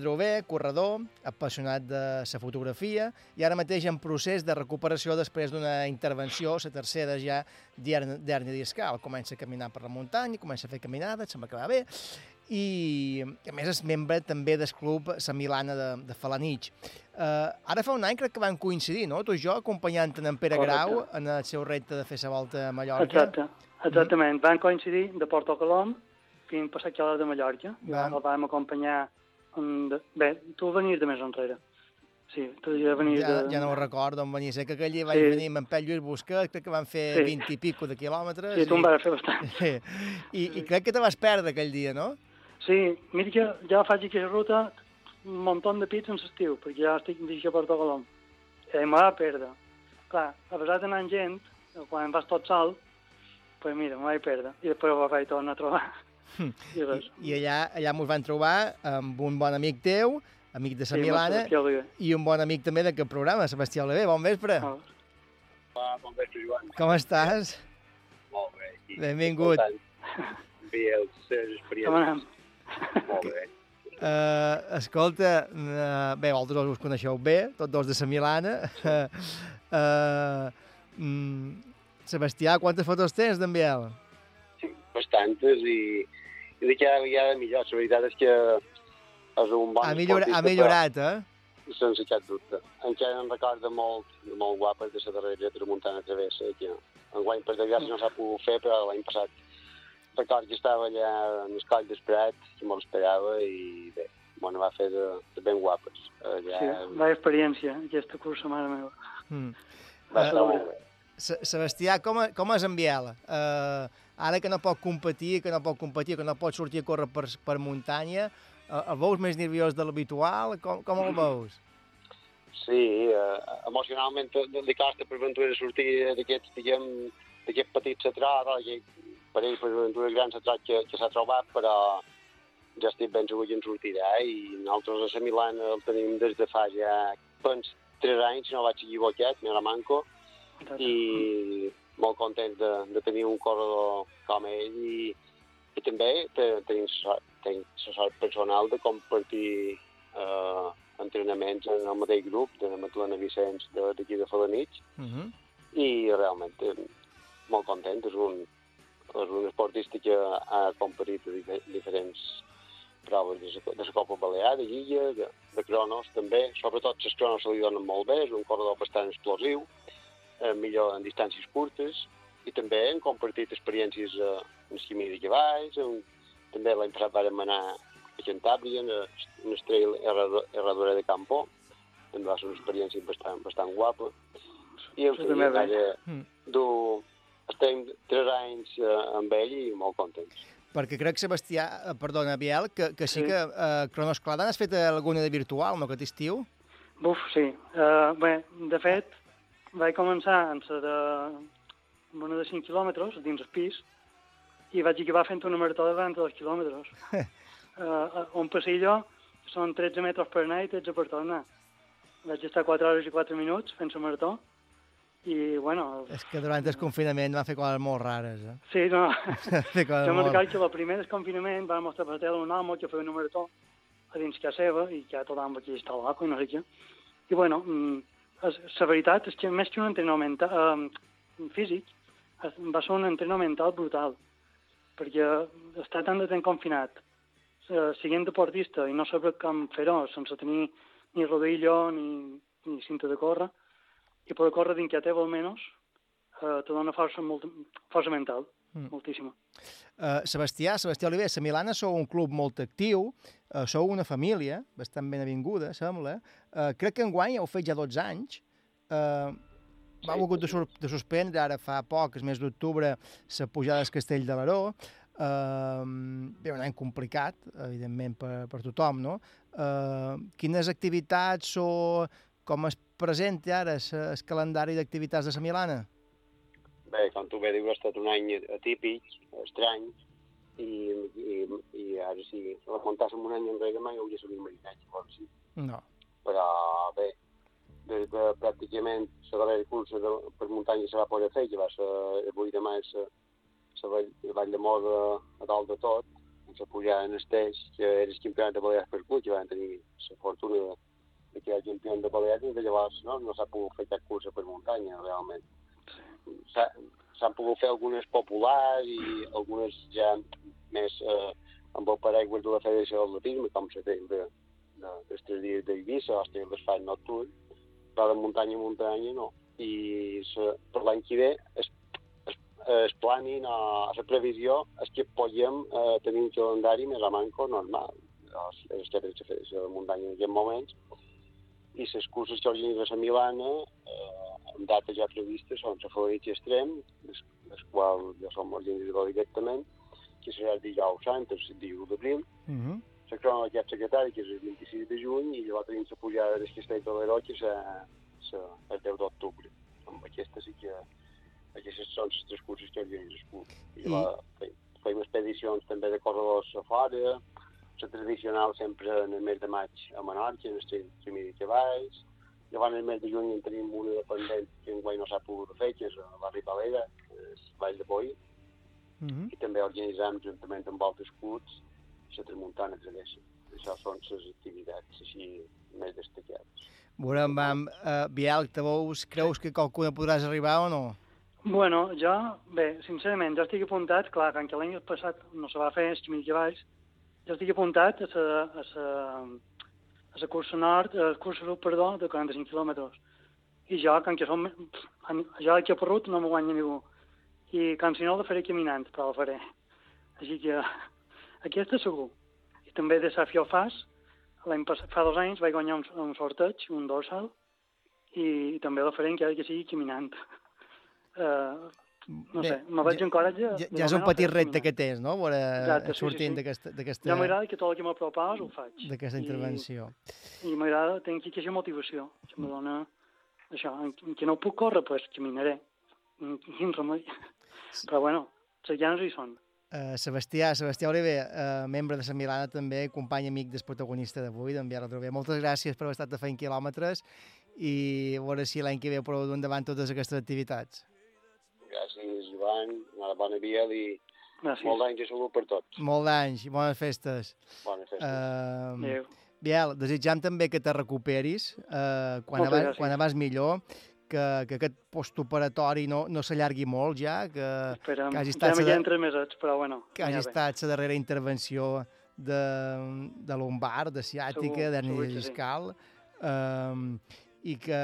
corredor, apassionat de la fotografia i ara mateix en procés de recuperació després d'una intervenció, la tercera ja d'hernia discal. Comença a caminar per la muntanya, comença a fer caminades, sembla que va bé, i a més és membre també del club La Milana de, de Falanich. Uh, ara fa un any crec que van coincidir, no? Tu i jo, acompanyant en Pere Correcte. Grau en el seu repte de fer la volta a Mallorca. Exacte, exactament. Van coincidir de Porto Colom fins a passar a de Mallorca. I Vam. el vam acompanyar... De... Bé, tu venies de més enrere. Sí, tu ja venies Ja, de... ja no ho recordo, on venia. Sé que aquell dia vaig Sí. venir amb en Pep Lluís Busquet, crec que van fer Sí. 20 i pico de quilòmetres. Sí, tu en vas fer bastant. Sí. I, I crec que te vas perdre aquell dia, no? Sí, mira que ja faig aquesta ruta un munt de pits en l'estiu, perquè ja estic dirigit a Porto Colom. I me va perdre. Clar, a pesar d'anar amb gent, quan vas tot sol, pues mira, me vaig perdre. I després ho vaig tornar a trobar. I res. I allà, allà mos van trobar amb un bon amic teu, amic de Sí, la amb el Milana, i un bon amic també d'aquest programa, Sebastià Oliver. Bon vespre. Va, bon vespre, Joan. Com estàs? Molt bé. I Benvingut. Bé, les teves experiències. Molt bé. Uh, escolta, uh, bé, vosaltres us coneixeu bé, tots dos de la Milana. Uh, mm, Sebastià, quantes fotos tens d'en Biel? Bastantes i, i de cada vegada millor. La veritat és que és un bon Ha, millora, ha millorat, eh? Sense cap dubte. Encara em recorda molt, molt guapes de la darrera tramuntana travessa, que enguany per desgràcia no s'ha pogut fer, però l'any passat record que estava allà en el coll d'Esprat, que molt esperava, i bé, bueno, va fer de, de ben guapes. Allà, Sí, va experiència, aquesta cursa, mare meva. Mm. Va estar Eh, molt bé. Se- Sebastià, com, com és en Biel? Uh, ara que no pot competir, que no pot competir, que no pot sortir a córrer per, per muntanya, uh, el veus més nerviós de l'habitual? Com, com el veus? Sí, eh, emocionalment li costa per Ventura sortir d'aquests, diguem, d'aquest petit d'aquest per ell per Ventura gran setrat que, que s'ha trobat, però ja estic ben segur que en sortirà i nosaltres a la Milana el tenim des de fa ja, pens, tres anys, si no vaig equivocat, me la manco, i molt content de, de tenir un corredor com ell i, i també te, tenim la sort personal de compartir eh, entrenaments en el mateix grup de la Matlana Vicenç de- d'aquí de Falanich Uh -huh. i realment eh, molt content. És un, un esportista que ha competit a dife- diferents proves de la, Copa Balear, de Guilla, de, de cronos també. Sobretot les cronos se li donen molt bé, és un corredor bastant explosiu, eh, millor en distàncies curtes, i també hem compartit experiències eh, en esquimí de cavalls, en, també l'any passat vàrem anar a Cantàbria, en un estrell herradora de Campo, també va ser una experiència bastant, bastant guapa. I en fi, Mm. du, estem tres anys eh, amb ell i molt contents. Perquè crec, Sebastià, eh, perdona, Biel, que, que sí, Sí. que eh, Cronos Cladan has fet alguna de virtual, no, aquest estiu? Buf, sí. Uh, bé, de fet, vaig començar en la de, amb una de 5 quilòmetres dins el pis i vaig acabar fent una marató de 42 quilòmetres. uh, on passi jo són 13 metres per anar i 13 per tornar. Vaig estar 4 hores i 4 minuts fent la marató i, bueno, És que durant el confinament van fer coses molt rares, eh? sí, no... Fer coses Jo molt... recordo que el primer desconfinament vam mostrar per tele un home que feia una marató a dins casa seva i que tothom aquí està loco i no sé què. I bueno, mm, la veritat és que més que un entrenament eh, físic, va ser un entrenament mental brutal, perquè estar tant de temps confinat, eh, siguent deportista i no saber com fer-ho sense tenir ni rodillo ni, ni cinta de córrer, i poder córrer d'inquietable almenys, eh, te dona força, molt, força mental, Mm. moltíssima. Uh, Sebastià, Sebastià Oliver, a Milana sou un club molt actiu, uh, sou una família bastant ben avinguda, sembla. Uh, crec que enguany heu fet ja 12 anys. Uh, vau hagut de, sur de suspendre ara fa poc, el mes d'octubre, la pujada del Castell de l'Aró. Uh, bé, un any complicat, evidentment, per, per tothom, no? Uh, quines activitats o com es presenta ara el calendari d'activitats de la Milana? Bé, com tu bé dius, ha estat un any atípic, estrany, i, i, i ara sí, remuntar-se un any enrere mai hauria sigut imaginat, llavors sí. No. Però bé, des de pràcticament la darrera cursa de, per muntanya se va poder fer, que va ser avui demà és la, la, vall, vall de Moda a dalt de tot, ens pujada en Esteix, que era el campionat de Balears per cul, que van tenir la fortuna de, de que era campió de Balears, i de llavors no, no s'ha pogut fer cap cursa per muntanya, realment s'ha- s'han pogut fer algunes populars i algunes ja més eh, amb el paraigües de la Federació d'Atletisme, com se té de, de, dels tres dies d'Eivissa o el d'esfalt nocturn, però de muntanya a muntanya no. I se, per l'any que ve es, es, es planin a, a la previsió és que podem eh, tenir un calendari més a manco normal. Els, els que tenen la Federació de Muntanya en aquests moments i les curses que organitza la Milana eh, amb data ja prevista són la Favorit i Extrem, les, les quals ja som organitzadors directament, que serà el dijous sant, el 21 d'abril, Uh -huh. la crona del cap secretari, que és el 26 de juny, i llavors tenim la pujada del Castell de l'Heroi, que és a- a- el 10 d'octubre. Amb aquesta sí que... Aquestes són les tres curses que organitza el club. I llavors fem, fem expedicions també de corredors a fora, la tradicional sempre en el mes de maig a Menorca, en el camí de cavalls, Llavors, el mes de juny en tenim una dependent que enguany no s'ha pogut fer, que és a la Ripalera, que és Vall de Boi, Uh -huh. i també organitzam juntament amb altres clubs la Tramuntana Travessa. Això són les activitats així més destacades. Veurem, vam, uh, Biel, te veus, creus que qualcuna podràs arribar o no? Bueno, jo, bé, sincerament, jo estic apuntat, clar, que l'any passat no se va fer camí de cavalls, jo estic apuntat a la, a la, a la cursa nord, a la cursa sud, perdó, de 45 quilòmetres. I jo, com que som, jo aquí a Perrut no m'ho guanya ningú. I com si no la faré caminant, però la faré. Així que aquesta segur. I també de Safió Fas, l'any passat, fa dos anys vaig guanyar un, un sorteig, un dorsal, i, i també la faré encara que sigui caminant. Uh, no Bé, sé, me vaig ja- encoratjar. Ja, ja és un petit repte que tens, no? Veure, Exacte, sí, sí, sortint sí. d'aquesta- Ja m'agrada que tot el que m'apropàs ho faig. d'aquesta I- intervenció. I m'agrada, tinc aquesta motivació, que me dona això, en, que no puc córrer, doncs pues, caminaré. Quin remei. Però bueno, les ganes hi són. Uh, Sebastià, Sebastià Oliver, uh, membre de Sant Milana també, company amic del protagonista d'avui, d'enviar la bé. Moltes gràcies per haver estat fent quilòmetres i a veure si l'any que ve ho podeu dur endavant totes aquestes activitats. Gràcies, Joan, una bona via i Gràcies. molt d'anys de salut per tots. Molt d'anys i bones festes. Bones festes. Uh, Adéu. Biel, desitjam també que te recuperis uh, quan, Moltes abans, gràcies. quan abans millor, que, que aquest postoperatori no, no s'allargui molt ja, que, Esperem. que hagi Ja estat, queden tres mesets, però bueno. que hagi ja estat la darrera intervenció de, de lumbar, de ciàtica, d'hernia que sí. discal, um, i que...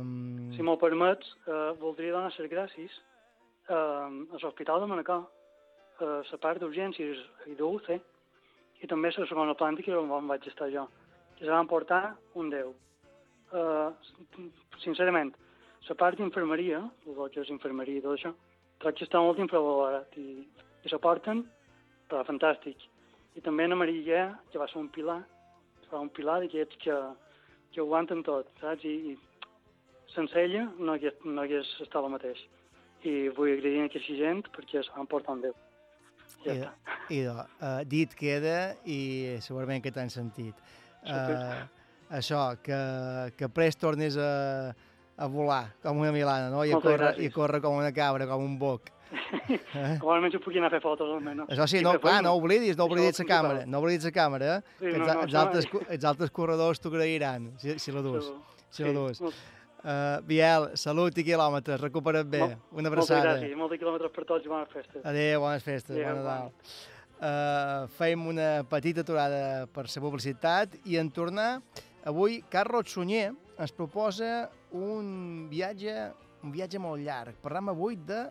Um, Si me'l permets, eh, voldria donar les gràcies eh, a l'Hospital de Manacor, a la part d'urgències i d'UC, i també a la segona planta, que era on vaig estar jo, se van portar un 10. Eh, sincerament, la part d'infermeria, el que és infermeria i tot això, crec que està molt infravalorat i, i se porten, però fantàstic. I també en Maria, que va ser un pilar, que va un pilar d'aquests que, que ho aguanten tot, saps? I, i sense ella no hagués, no hagués estat el mateix. I vull agrair a aquesta gent perquè se van portar un Déu. Ja idò, idò, uh, dit queda i segurament que t'han sentit. Uh, això, que, que prest tornis a, a volar com una milana, no? I a, Moltes córrer, gràcies. I a córrer com una cabra, com un boc. Eh? Com almenys ho puc anar a fer fotos, almenys. Això sí, no, clar, no oblidis, no oblidis la càmera, no oblidis la càmera, eh? Sí, que no, els, no, els, això altres, els altres corredors t'ho agrairan, si, si la dus. Segur. Si la Sí, dus. molt- Uh, Biel, salut i quilòmetres, recupera't bé. Mol- Una Moltes abraçada. gràcies, molts quilòmetres per tots i bones festes. Adéu, bones festes, Adéu, bon Nadal. Uh, fem una petita aturada per la publicitat i en tornar, avui Carlos Sunyer ens proposa un viatge, un viatge molt llarg. Parlam avui de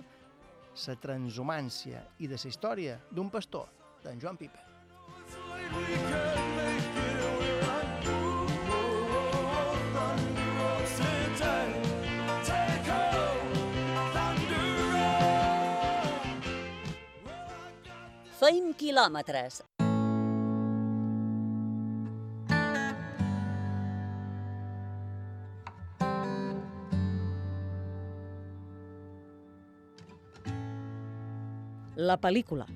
la transhumància i de la història d'un pastor, d'en Joan Pipe. Feim quilòmetres. La pel·lícula.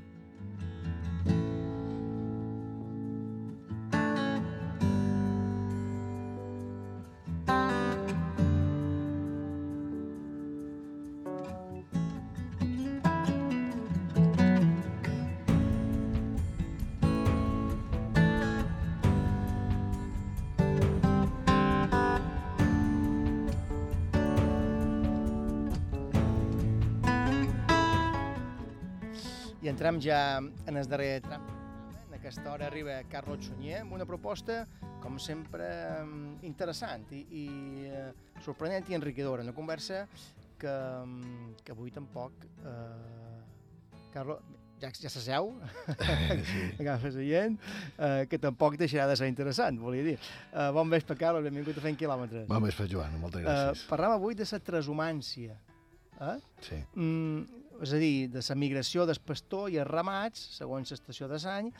Entrem ja en el darrer tram. En aquesta hora arriba Carlos Sunyer amb una proposta, com sempre, interessant i, i eh, sorprenent i enriquidora. Una conversa que, mm, que avui tampoc... Eh, Carlos, ja, ja s'asseu, Sí. agafa seient, eh, que tampoc deixarà de ser interessant, volia dir. Eh, bon vespre, Carlos, benvingut a Fent Quilòmetres. Bon vespre, Joan, moltes gràcies. Eh, parlem avui de la transhumància. Eh? Sí. Mm, és a dir, de la migració del pastor i els ramats, segons l'estació de l'any,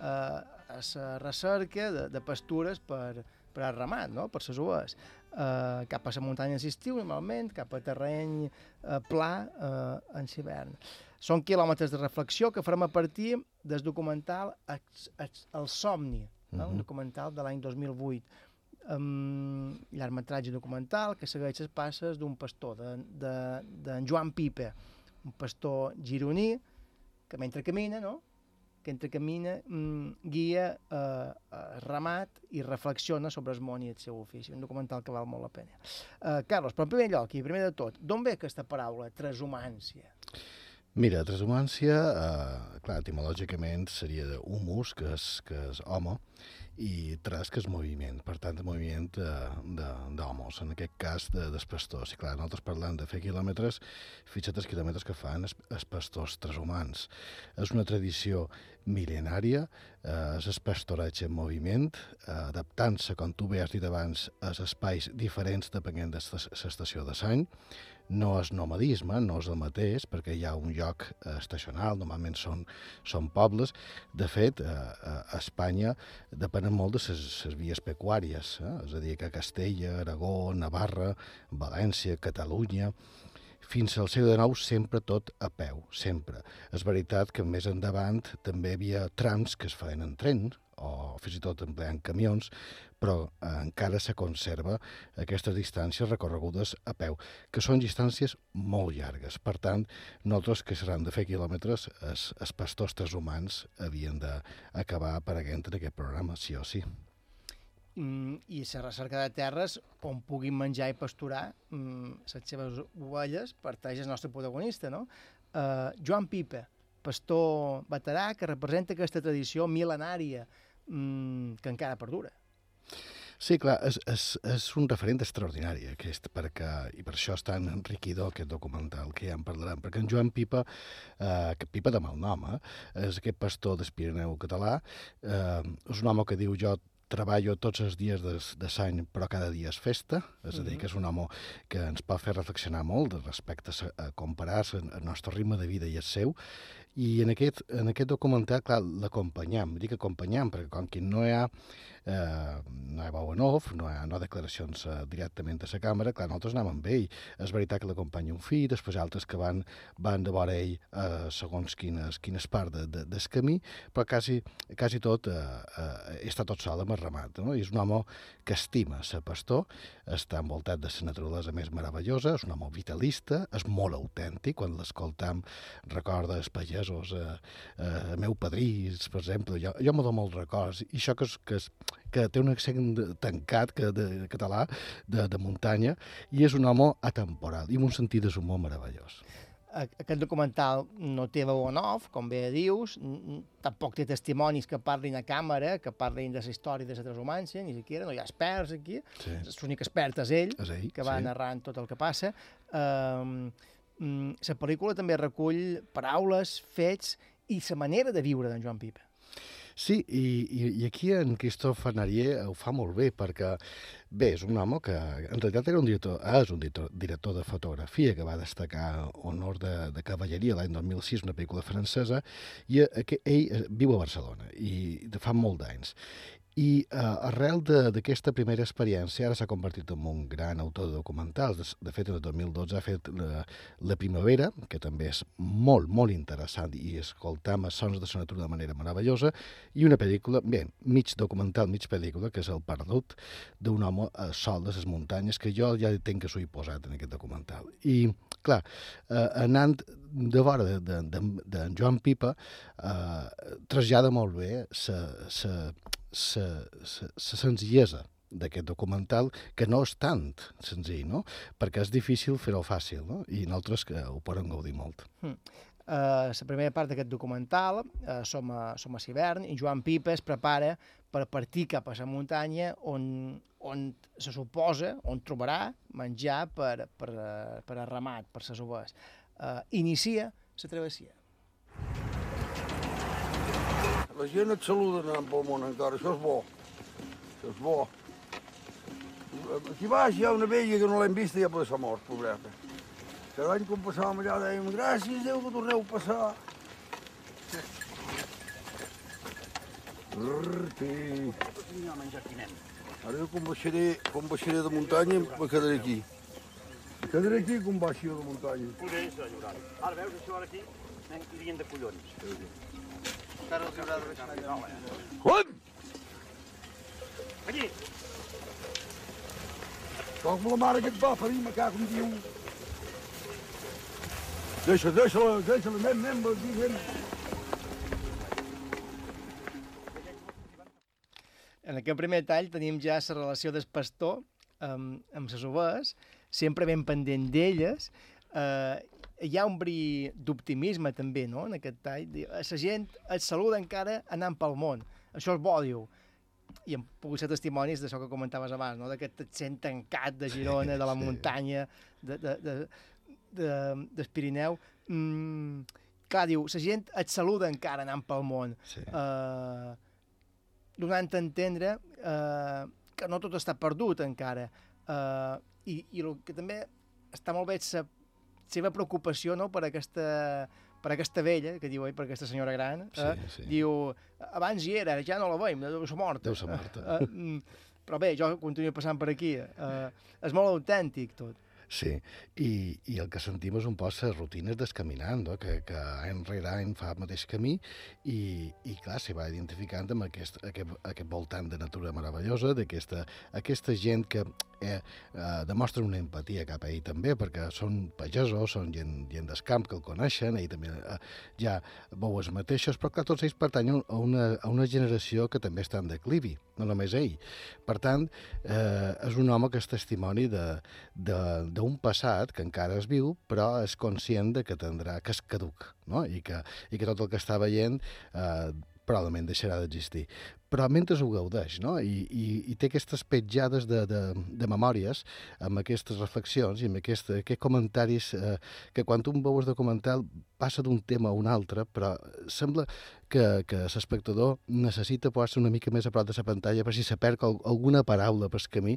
eh, a la recerca de, de pastures per, per al ramat, no? per les oves. Eh, cap a la muntanya d'estiu, normalment, cap a terreny eh, pla eh, en l'hivern. Són quilòmetres de reflexió que farem a partir del documental Ex- Ex- El somni, no? un Mhm. documental de l'any 2008 um, llargmetratge documental que segueix les passes d'un pastor, d'en de, de, Joan Pipe, un pastor gironí que mentre camina, no? que entre camina, mm, guia eh, eh, ramat i reflexiona sobre el món i el seu ofici. Un documental que val molt la pena. Eh, Carlos, però en primer lloc, i primer de tot, d'on ve aquesta paraula, transhumància? Mira, transhumància, eh, clar, etimològicament seria de humus, que és, que és home, i tras, que és moviment, per tant, moviment de- d'homos, en aquest cas de, dels pastors. I clar, nosaltres parlant de fer quilòmetres, fixa't els quilòmetres que fan els, els pastors transhumans. És una tradició mil·lenària, eh, és el pastoratge en moviment, eh, adaptant-se, com tu bé has dit abans, als espais diferents depenent de l'estació de l'any, no és nomadisme, no és el mateix, perquè hi ha un lloc eh, estacional, normalment són, són pobles. De fet, eh, a a Espanya depenen molt de les vies pecuàries, eh? és a dir, que Castella, Aragó, Navarra, València, Catalunya, fins al segle XIX sempre tot a peu, sempre. És veritat que més endavant també hi havia trams que es feien en tren, o fins i tot empleant camions, però eh, encara se conserva aquestes distàncies recorregudes a peu, que són distàncies molt llargues. Per tant, nosaltres que seran de fer quilòmetres, els, els pastors transhumans havien d'acabar apareguent en aquest programa, sí o sí. Mm, I la recerca de terres on puguin menjar i pasturar mm, les seves ovelles parteix el nostre protagonista, no? Uh, Joan Pipa, pastor veterà que representa aquesta tradició mil·lenària mm, que encara perdura. Sí, clar, és, és, és un referent extraordinari aquest, perquè, i per això és tan enriquidor aquest documental, que ja en parlarem, perquè en Joan Pipa, eh, que Pipa de mal nom, eh, és aquest pastor del Pirineu català, eh, és un home que diu jo treballo tots els dies de, de l'any, però cada dia és festa, és a dir, que és un home que ens pot fer reflexionar molt respecte a, a comparar-se el nostre ritme de vida i el seu, i en aquest, en aquest documental, clar, l'acompanyam, dic acompanyam, perquè com que no hi ha, eh, no hi ha veu en off, no hi ha, no hi ha declaracions eh, directament a la càmera, clar, nosaltres anàvem amb ell. És veritat que l'acompanya un fill, després altres que van, van de vora ell eh, segons quines, quines part de, de, del camí, però quasi, quasi tot eh, eh, està tot sol amb el ramat. No? I és un home que estima ser pastor, està envoltat de la naturalesa més meravellosa, és un home vitalista, és molt autèntic, quan l'escoltam recorda els pagesos, eh, eh, meu padrí, per exemple, jo, jo me dono molts records, i això que, és, que, és, que té un accent tancat que de, de català, de, de muntanya, i és un home atemporal, i amb un sentit de humor meravellós. Aquest documental no té veu en off, com bé dius, tampoc té testimonis que parlin a càmera, que parlin de la història de la transhumància, ni siquiera, no hi ha experts aquí, Sí. l'únic expert és ell, És ell, que va sí. narrant tot el que passa. Um, la pel·lícula també recull paraules, fets i la manera de viure d'en Joan Pipa. Sí, i, i, i aquí en Christophe Narier ho fa molt bé, perquè, bé, és un home que en realitat era un director, és un director, director de fotografia que va destacar Honor de, de Cavalleria l'any 2006, una pel·lícula francesa, i eh, que ell eh, viu a Barcelona, i de fa molt d'anys. I eh, arrel d'aquesta primera experiència ara s'ha convertit en un gran autor de documentals. De, de fet, el 2012 ha fet la, la Primavera, que també és molt, molt interessant i escoltam els sons de la natura de manera meravellosa, i una pel·lícula, bé, mig documental, mig pel·lícula, que és El Perdut, d'un home eh, sol de les muntanyes, que jo ja tenc que s'ho he posat en aquest documental. I, clar, eh, anant de vora de, de, de, de Joan Pipa, eh, trasllada molt bé sa, sa senzillesa d'aquest documental, que no és tant senzill, no? Perquè és difícil fer-ho fàcil, no? I nosaltres que ho podem gaudir molt. Mm. Uh, la primera part d'aquest documental, uh, som, a, som a Civern, i Joan Pipa es prepara per partir cap a la muntanya on, on se suposa, on trobarà menjar per, per, eh, per a ramat, per les ovelles. Uh, inicia la travessia. La gent et saluda anant pel món encara, això és bo. Això és bo. Aquí baix hi ha una vella que no l'hem vista i ja pot ser mort, pobreta. Cada any quan passàvem allà dèiem gràcies Déu que torneu a passar. Rrrti. Ara jo quan baixaré, quan baixaré de muntanya me quedaré aquí. Me quedaré aquí quan baixi de muntanya. Poder, senyor Llorant. Ara veus això ara aquí? Anem hirien de collons. Encara els de deixar allà. Juan! Aquí! Toca la mare que et va parir, me cago en Déu. Deixa, deixa-la, deixa-la, anem, anem, anem, anem. En aquest primer tall tenim ja la relació del pastor amb, amb les ovelles, sempre ben pendent d'elles, eh, hi ha un bri d'optimisme també, no?, en aquest tall. La gent et saluda encara anant pel món. Això és bo, diu. I em puc ser testimonis d'això que comentaves abans, no? d'aquest accent tancat de Girona, de la sí. muntanya, de, de, de, de, del Pirineu. Mm, clar, diu, la gent et saluda encara anant pel món. Sí. Uh, donant a entendre uh, que no tot està perdut encara. Uh, I i el que també està molt bé és la seva preocupació no, per aquesta per aquesta vella, que diu ell, per aquesta senyora gran, eh? Sí, sí. diu, abans hi era, ja no la veiem, deu ser morta. Deu ser morta. Eh, eh, mm, però bé, jo continuo passant per aquí. Eh, és molt autèntic tot. Sí, i, i el que sentim és un poc les rutines del caminant, no? que, que any rere any fa el mateix camí i, i clar, se va identificant amb aquest, aquest, aquest voltant de natura meravellosa, d'aquesta aquesta gent que eh, eh, demostra una empatia cap a ell també, perquè són pagesos, són gent, gent del camp que el coneixen, ell també eh, ja veu els mateixos, però clar, tots ells pertanyen a una, a una generació que també està en declivi, no només ell. Per tant, eh, és un home que és testimoni d'un passat que encara es viu, però és conscient de que tindrà, que és caduc, no? I que, i que tot el que està veient eh, probablement deixarà d'existir. Però mentre ho gaudeix, no? I, i, i té aquestes petjades de, de, de memòries amb aquestes reflexions i amb aquest, aquests comentaris eh, que quan tu veus el documental passa d'un tema a un altre, però sembla que, que l'espectador necessita posar-se una mica més a prop de la pantalla per si se perd al- alguna paraula pel camí,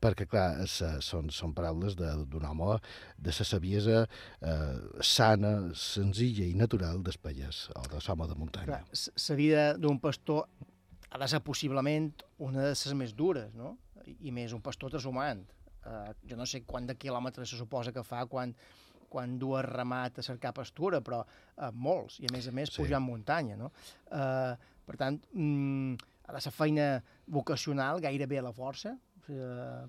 perquè, clar, és, eh, són, són paraules d'un home de la saviesa eh, sana, senzilla i natural del pallès, o de l'home de muntanya. La vida d'un pastor ha de ser possiblement una de les més dures, no? I, i més un pastor transhumant. Uh, jo no sé quant de quilòmetres se suposa que fa quan, quan du a ramat a cercar pastura, però uh, molts, i a més a més Sí. pujant muntanya, no? Uh, per tant, mm, ha de ser feina vocacional, gairebé a la força, uh,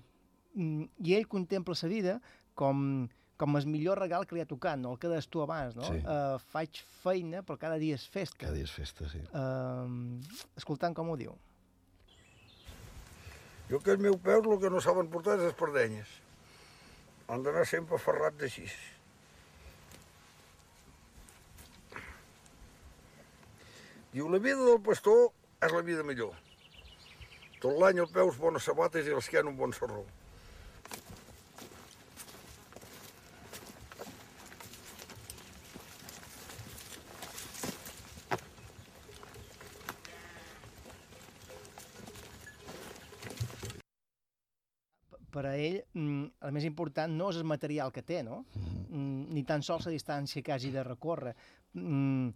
mm, i ell contempla la vida com, com el millor regal que li ha tocat, no? el que deies tu abans, no? Sí. Uh, faig feina, però cada dia és festa. Cada dia és festa, sí. Uh, escoltant com ho diu. Jo que els meus peus el que no saben portar és les perdenyes. Han d'anar sempre ferrats així. Diu, la vida del pastor és la vida millor. Tot l'any els peus bones sabates i l'esquena un bon sarró. Per a ell, mm, el més important no és el material que té, no? Mm, ni tan sols la distància que hagi de recórrer. Mm,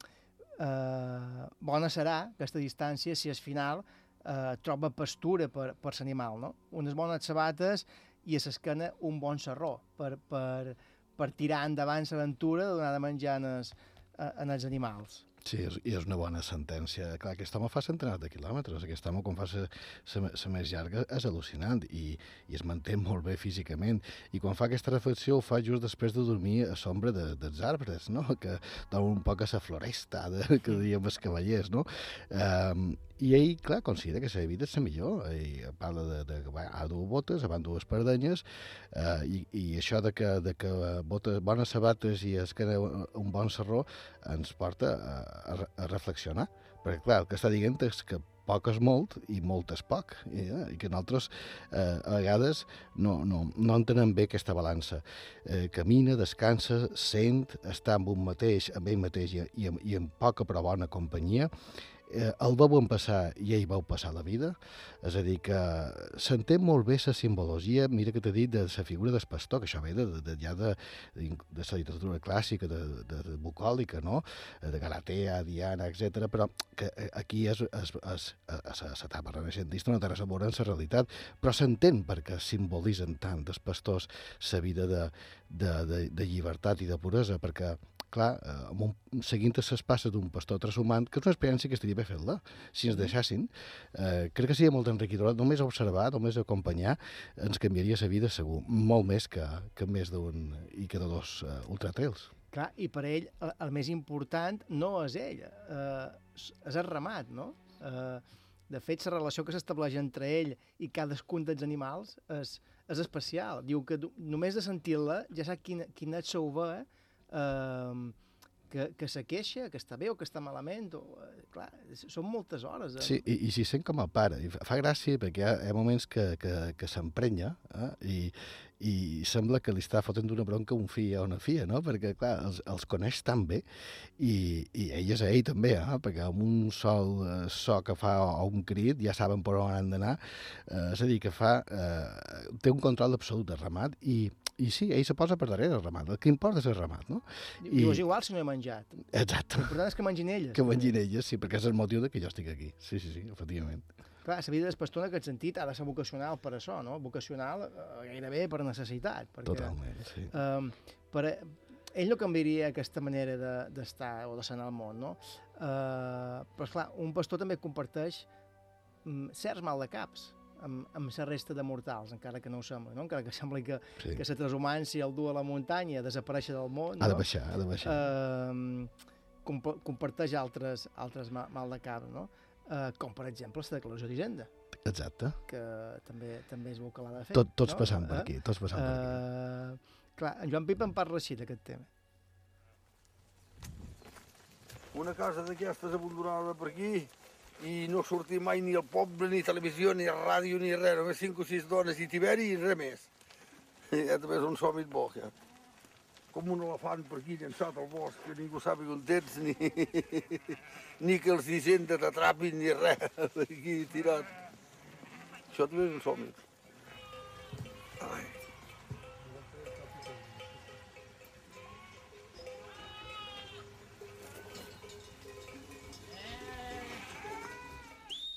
eh, bona serà aquesta distància si al final eh, troba pastura per, per l'animal, no? Unes bones sabates i a l'esquena un bon serró per, per, per tirar endavant l'aventura de donar de menjar en els, eh, en els animals. Sí, és, i és una bona sentència. Clar, aquest home fa centenars de quilòmetres. Aquest home, quan fa la més llarga, és al·lucinant i, i es manté molt bé físicament. I quan fa aquesta reflexió ho fa just després de dormir a sombra de, dels arbres, no? que dona un poc a la floresta de, que diem els cavallers. No? Um, i ell, clar, considera que la vida és la millor. I parla de, de que va, dur botes, van dues perdenyes, eh, i, i això de que, de que botes, bones sabates i es queda un bon serró ens porta a, a, a reflexionar. Perquè, clar, el que està dient és que poc és molt i molt és poc, i, eh, i que nosaltres eh, a vegades no, no, no entenem bé aquesta balança. Eh, camina, descansa, sent, està amb un mateix, amb ell mateix i, i, i amb poca però bona companyia, eh, el veuen passar i ell veu passar la vida, és a dir, que s'entén molt bé la simbologia, mira que t'he dit, de la figura del pastor, que això ve de, de, ja de, de, la literatura clàssica, de, de, de bucòlica, no? de Galatea, Diana, etc. però que eh, aquí és, és, és, és, és l'etapa renaixentista no té res a veure amb la realitat, però s'entén perquè simbolitzen tant els pastors la vida de, de, de, de llibertat i de puresa, perquè clar, eh, amb un, seguint les passes d'un pastor transhumant, que és una experiència que estaria bé fer-la, si ens deixessin. Eh, crec que seria molt enriquidora, només observar, només acompanyar, ens canviaria la vida segur, molt més que, que més d'un i que de dos uh, ultratrails. Clar, i per ell el, el més important no és ell, eh, és el ramat, no? Eh, de fet, la relació que s'estableix entre ell i cadascun dels animals és, és especial. Diu que només de sentir-la ja sap quina, quina és la uva eh, que, que se queixa, que està bé o que està malament, o, eh, clar, són moltes hores. Eh? Sí, i, i s'hi sent com el pare. I fa, gràcia perquè hi ha, hi ha moments que, que, que s'emprenya eh? I, i sembla que li està fotent una bronca a un fill o una filla, no? Perquè, clar, els, els coneix tan bé i, i ell és a ell també, eh? perquè amb un sol eh, so que fa o, un crit ja saben per on han d'anar. Eh, és a dir, que fa, eh, té un control absolut del ramat i, i sí, ell se posa per darrere el ramat. El que importa és el ramat, no? I... Diu, és igual si no he menjat. Exacte. L'important és que mengin elles. Que mengin elles, sí, perquè és el motiu de que jo estic aquí. Sí, sí, sí, efectivament. Clar, la vida del pastor en aquest sentit ha de ser vocacional per això, no? Vocacional eh, gairebé per necessitat. Perquè, Totalment, sí. Eh, per, ell no canviaria aquesta manera de- d'estar de, o de ser el món, no? Eh, però, clar, un pastor també comparteix mm, certs mal de caps amb, amb la resta de mortals, encara que no ho sembla, no? encara que sembli que, Sí. que la transhumància el du a la muntanya, desaparèixer del món. Ha de no? baixar, ha de baixar. Eh, compa- comparteix altres, altres ma- mal de cap, no? Eh, com, per exemple, la declaració d'Hisenda, Exacte. que també també és bo que l'ha de fer. Tot- tots no? passant per aquí, tots passant per aquí. aquí. Clar, en Joan Pipa en parla així d'aquest tema. Una casa d'aquestes abandonada per aquí i no sortir mai ni al poble, ni televisió, ni ràdio, ni res. Només cinc o sis dones i tiberi i res més. Ja també és un somit bo, ja. Com un elefant per aquí llançat al bosc, que ningú sap on tens, ni, ni que els Hisenda t'atrapin, ni res, aquí tirat. Això també és un somit.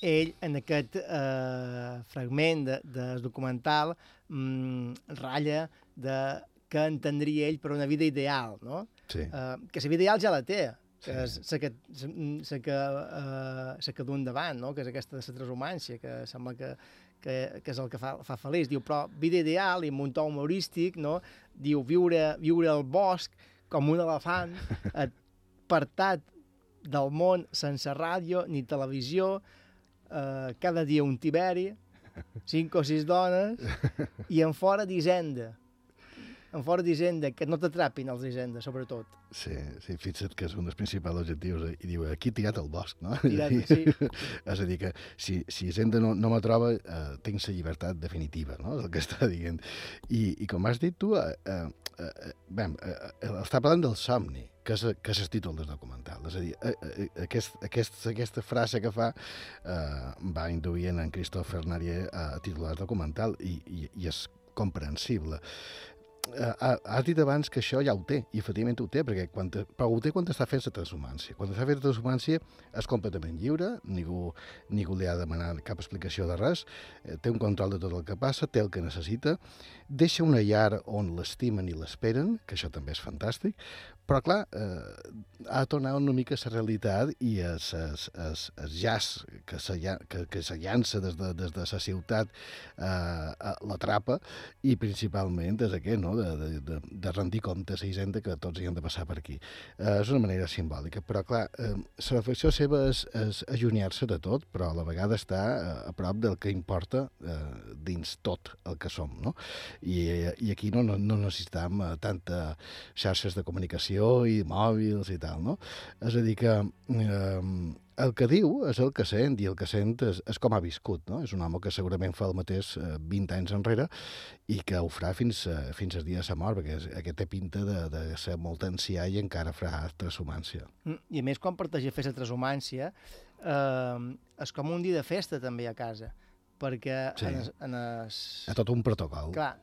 Ell, en aquest eh, fragment de, del documental, mm, ratlla de que entendria ell per una vida ideal, no? Sí. Eh, que la vida ideal ja la té, que és la que, la que, eh, que du endavant, no? que és aquesta de la transhumància, que sembla que, que, que és el que fa, fa feliç. Diu, però vida ideal i amb un to humorístic, no? diu, viure, viure al bosc com un elefant, apartat del món sense ràdio ni televisió, eh, cada dia un tiberi, cinc o sis dones, i en fora d'Hisenda. En fora d'Hisenda, que no t'atrapin els d'Hisenda, sobretot. Sí, sí, fixa't que és un dels principals objectius eh, i diu, aquí tirat al bosc, no? Tirat, sí. és a dir, que si, si Hisenda no, no me troba, eh, tinc la llibertat definitiva, no? És el que està dient. I, i com has dit tu, eh, eh, eh, bem, eh, eh, està parlant del somni, que és, que és el títol del documental. És a dir, eh, eh, aquest, aquest, aquesta frase que fa eh, va induint en Christopher Narier a titular documental i, i, i és comprensible eh, ha- has dit abans que això ja ho té, i efectivament ho té, perquè quan però ho té quan està fent la transhumància. Quan està fent la transhumància és completament lliure, ningú, ningú li ha de demanar cap explicació de res, eh, té un control de tot el que passa, té el que necessita, deixa una llar on l'estimen i l'esperen, que això també és fantàstic, però clar, eh, ha de tornar una mica a la realitat i es, es, es, es jazz que se, que, que se llança des de, des de la ciutat eh, l'atrapa i principalment és aquest, no? de, de, de, de rendir comptes a Hisenda que tots hi han de passar per aquí. Eh, és una manera simbòlica, però clar, eh, la reflexió seva és, és allunyar-se de tot, però a la vegada està eh, a prop del que importa eh, dins tot el que som, no? I, i aquí no, no, no necessitam eh, tanta xarxes de comunicació i mòbils i tal, no? És a dir que eh, el que diu és el que sent, i el que sent és, és com ha viscut, no? És un home que segurament fa el mateix eh, 20 anys enrere i que ho farà fins, eh, fins al dia de sa mort, perquè és, aquest té pinta de, de ser molt ancià i encara farà transhumància. Mm, I a més, quan parteix a fer la transhumància, eh, és com un dia de festa també a casa, perquè Sí. en, es, en es, ha tot un protocol. clar,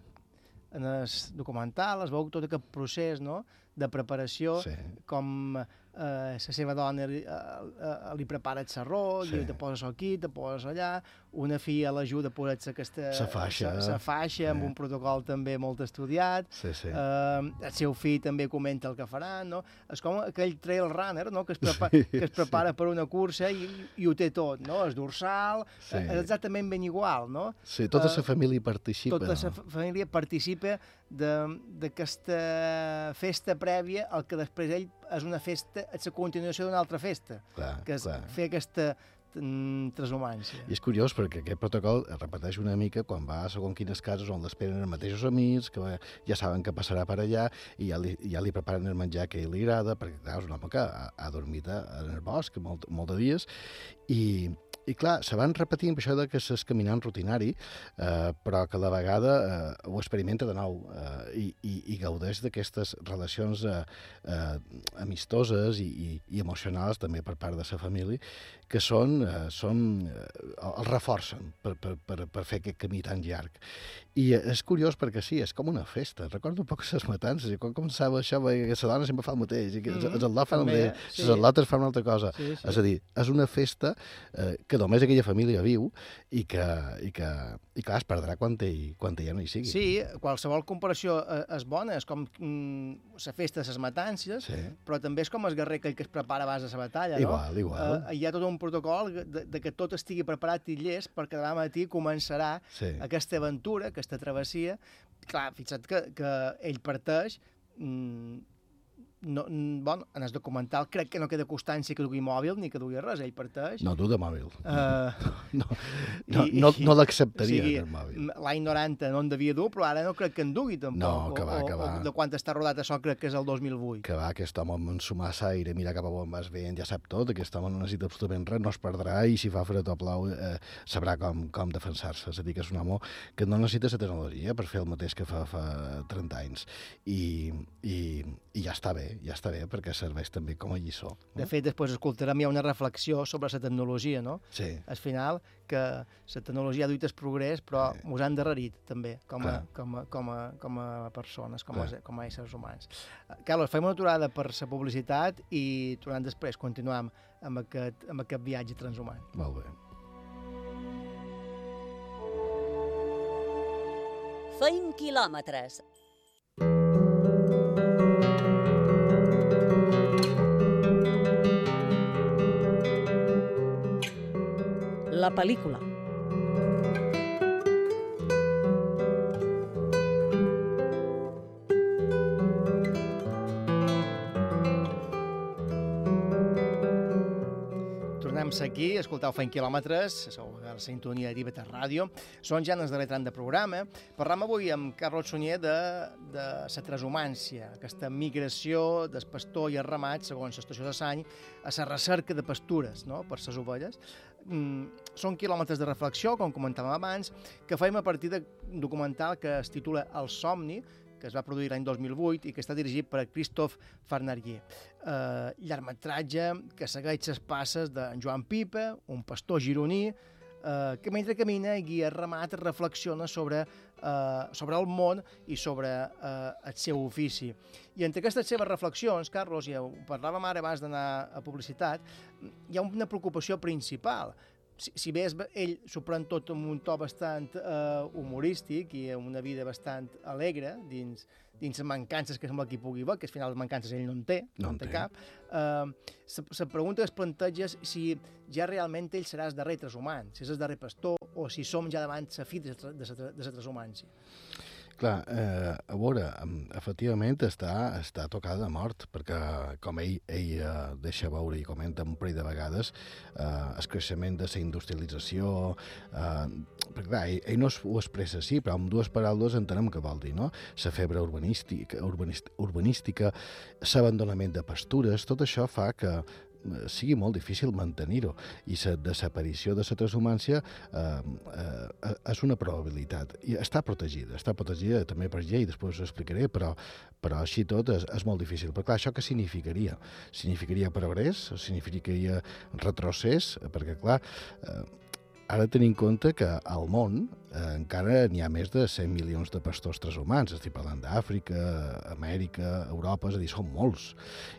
en el documental es veu tot aquest procés no? De preparació, Sí. com eh, la seva dona li, eh, eh, li prepara el sarró, Sí. sí. te poses aquí, te poses allà, una filla l'ajuda a posar-se aquesta... Sa faixa. Sa, sa faixa, amb Sí. un protocol també molt estudiat. Sí, sí. Eh, el seu fill també comenta el que faran, no? És com aquell trail runner, no?, que es, prepa Sí, que es prepara per una cursa i, i ho té tot, no? És dorsal, Sí. sí. és exactament ben igual, no? Sí, tota Eh, la família participa. Tota la família participa de- d'aquesta festa prèvia, el que després ell és una festa, és la continuació d'una altra festa, Clar, que és clar. fer aquesta transhumància. I és curiós perquè aquest protocol es repeteix una mica quan va a segons quines cases on l'esperen els mateixos amics, que ja saben que passarà per allà i ja li, ja li preparen el menjar que li agrada, perquè clar, és un home que ha, ha dormit en el bosc molt, molt de dies i, i clar, se van repetint això de que s'és caminant rutinari, eh, però que la vegada eh, ho experimenta de nou eh, i, i, i gaudeix d'aquestes relacions eh, eh, amistoses i, i, i emocionals també per part de sa família, que són, eh, són eh, el reforcen per, per, per, per fer aquest camí tan llarg. I eh, és curiós perquè sí, és com una festa. Recordo un poc les matances i quan començava això, veia que la dona sempre fa el mateix, i que els, Mhm. els atlots fan, També, sí. les atlotes fan una altra cosa. Sí, sí. És a dir, és una festa eh, que només aquella família viu i que, i que i clar, es perdrà quan ell, quan ell ja no hi sigui. Sí, qualsevol comparació eh, és bona, és com mm, la festa de les matances, Sí. però també és com el guerrer que es prepara abans de la batalla, Igual, no? igual. Eh, hi ha tot un protocol de, de que tot estigui preparat i llest perquè demà matí començarà Sí. aquesta aventura, aquesta travessia. Clar, fixa't que, que ell parteix mm, no, bueno, en el documental crec que no queda constància que dugui mòbil ni que dugui res, ell parteix. No, tu de mòbil. Uh, No, no, no, no l'acceptaria, o sigui, el mòbil. L'any 90 no en devia dur, però ara no crec que en dugui tampoc. No, que va, o, que va. O de quan està rodat això crec que és el 2008. que va, aquest home amb su massa aire, mira cap a on vas veient, ja sap tot, aquest home no necessita absolutament res, no es perdrà i si fa fred o plou eh, sabrà com, com defensar-se. És a dir, que és un home que no necessita la tecnologia per fer el mateix que fa, fa 30 anys. I, i, i ja està bé, ja està bé, perquè serveix també com a lliçó. De fet, després escoltarem ja una reflexió sobre la tecnologia, no? Sí. Al final, que la tecnologia ha duit el progrés, però sí. ens han endarrerit, també, com a, Clar. com a, com a, com a persones, com a, Clar. com a éssers humans. Carlos, fem una aturada per la publicitat i tornant després continuem amb aquest, amb aquest viatge transhumant. Molt bé. Feim quilòmetres. La pel·lícula. Tornem aquí, escoltau Fent Quilòmetres, sou a la sintonia d'Ibeta Ràdio. Són ja en el darrer tram de programa. Parlam avui amb Carlos Sunyer de, de la transhumància, aquesta migració del pastor i el ramat, segons l'estació de Sany, a la recerca de pastures no? per les ovelles. Mm, són quilòmetres de reflexió, com comentàvem abans, que fem a partir d'un documental que es titula El somni, que es va produir l'any 2008 i que està dirigit per Christophe Farnarier. Eh, llargmetratge que segueix les passes de Joan Pipa, un pastor gironí, eh, que mentre camina guia ramat reflexiona sobre, eh, sobre el món i sobre eh, el seu ofici. I entre aquestes seves reflexions, Carlos, ja ho parlàvem ara abans d'anar a publicitat, hi ha una preocupació principal. Si, si bé ell s'ho pren tot amb un to bastant eh, humorístic i amb una vida bastant alegre dins, dins mancances que sembla que hi pugui haver, que al final les mancances ell no en té, no, No en té té. cap, eh, se, se pregunta que es planteja si ja realment ell serà el darrer transhumant, si és el darrer pastor o si som ja davant la fi de la transhumància. Clar, eh, a veure, efectivament està, està tocada de mort, perquè com ell, ell eh, deixa veure i comenta un parell de vegades, eh, el creixement de la industrialització, eh, perquè clar, ell, ell no ho expressa així, però amb dues paraules entenem què vol dir, no? La febre urbanística, urbanist, urbanística l'abandonament de pastures, tot això fa que sigui molt difícil mantenir-ho i la desaparició de la transhumància eh, eh, és una probabilitat i està protegida, està protegida també per llei, després ho explicaré, però, però així tot és, és molt difícil. Però clar, això què significaria? Significaria progrés? Significaria retrocés? Perquè clar, eh, ara tenim en compte que al món eh, encara n'hi ha més de 100 milions de pastors transhumans, estic parlant d'Àfrica, Amèrica, Europa, és a dir, són molts.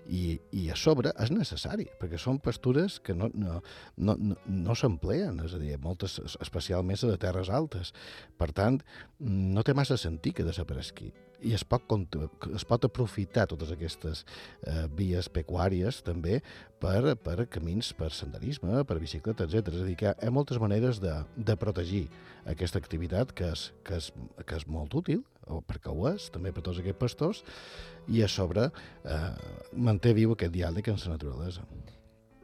I, I a sobre és necessari, perquè són pastures que no, no, no, no, no s'empleen, és a dir, moltes, especialment de terres altes. Per tant, no té massa sentit que desaparegui. I es pot, es pot aprofitar totes aquestes eh, vies pecuàries també per, per camins, per senderisme, per bicicleta, etc. És a dir, que hi ha moltes maneres de, de protegir aquesta activitat que és, que és, que és molt útil, o perquè ho és, també per tots aquests pastors, i a sobre eh, manté viu aquest diàleg amb la naturalesa.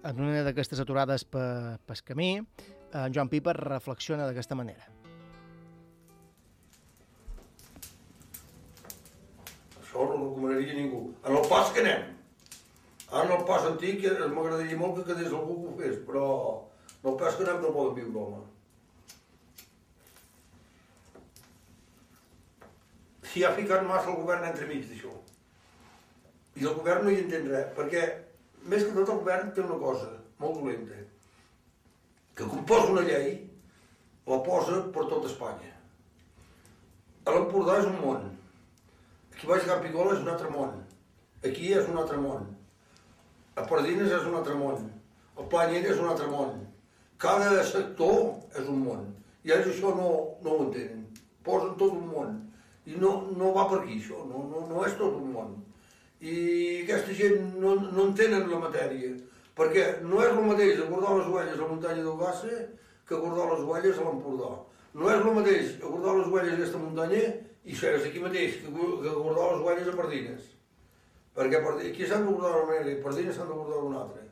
En una d'aquestes aturades pe, pel camí, en Joan Pipa reflexiona d'aquesta manera. Això no ho recomanaria a ningú. En el pas que anem. Ara en el pas antic eh, m'agradaria molt que quedés algú que ho fes, però en el pas que anem no poden viure, home. S'hi ha ficat massa el govern entremig d'això. I el govern no hi entén res, perquè més que tot el govern té una cosa molt dolenta, que quan posa una llei, la posa per tot Espanya. A l'Empordà és un món, baix a Campicola és un altre món, aquí és un altre món, a Pardines és un altre món, el Planyera és un altre món, cada sector és un món, i ells això no, no ho entenen, posen tot un món, i no, no va per aquí això, no, no, no és tot un món. I aquesta gent no, no entenen la matèria, perquè no és el mateix abordar les ovelles a la muntanya d'Ogassa que abordar les ovelles a l'Empordà. No és el mateix abordar les ovelles d'aquesta muntanya i ser aquí mateix que, que les ovelles a Pardines. Perquè aquí s'han d'abordar d'una manera i Pardines s'han d'abordar d'una altra.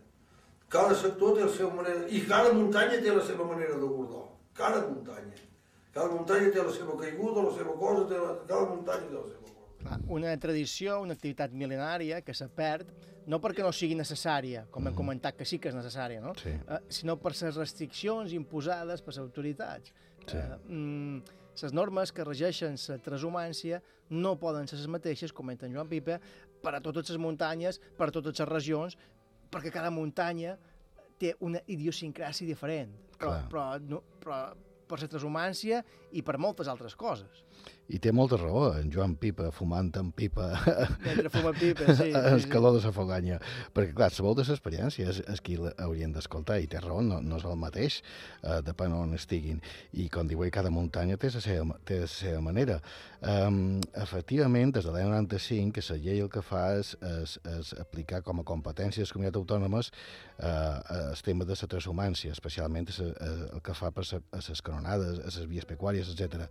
Cada sector té la seva manera, i cada muntanya té la seva manera d'abordar. Cada muntanya. Cada muntanya té la seva caiguda, la seva cosa, té la... cada muntanya té la seva cosa. Clar, una tradició, una activitat mil·lenària que se perd no perquè no sigui necessària, com hem comentat que sí que és necessària, no? Sí. Eh, sinó per les restriccions imposades per les autoritats. Sí. Eh, mm, les normes que regeixen la transhumància no poden ser les mateixes, comenta en Joan Pipa, per a totes les muntanyes, per a totes les regions, perquè cada muntanya té una idiosincràsia diferent. Però, Clar. però, no, però per la transhumància i per moltes altres coses. I té molta raó, en Joan Pipa, fumant amb pipa Mentre fuma pipa, sí, en sí, sí. de la foganya. Perquè, clar, la volta l'experiència és, és qui haurien d'escoltar, i té raó, no, no és el mateix, eh, depèn on estiguin. I, com diu cada muntanya té la seva, té la seva manera. Um, efectivament, des de l'any 95, que la llei el que fa és, és, és aplicar com a competència de les comunitats autònomes eh, el tema de la transhumància, especialment a sa- a- el que fa per sa- a les canonades, a les vies pecuàries, etc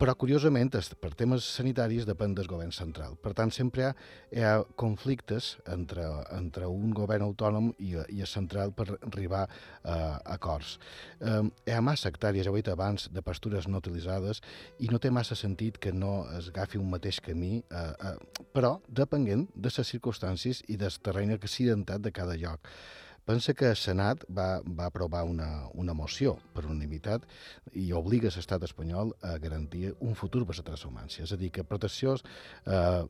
però curiosament per temes sanitaris depèn del govern central. Per tant, sempre hi ha, conflictes entre, entre un govern autònom i, i el central per arribar a acords. Eh, hi ha massa hectàrees, ja ho he dit abans, de pastures no utilitzades i no té massa sentit que no es agafi un mateix camí, eh, eh, però depenent de les circumstàncies i del terreny accidentat de cada lloc. Pensa que el Senat va, va aprovar una, una moció per unanimitat i obliga l'estat espanyol a garantir un futur per la transhumància. És a dir, que protecció eh,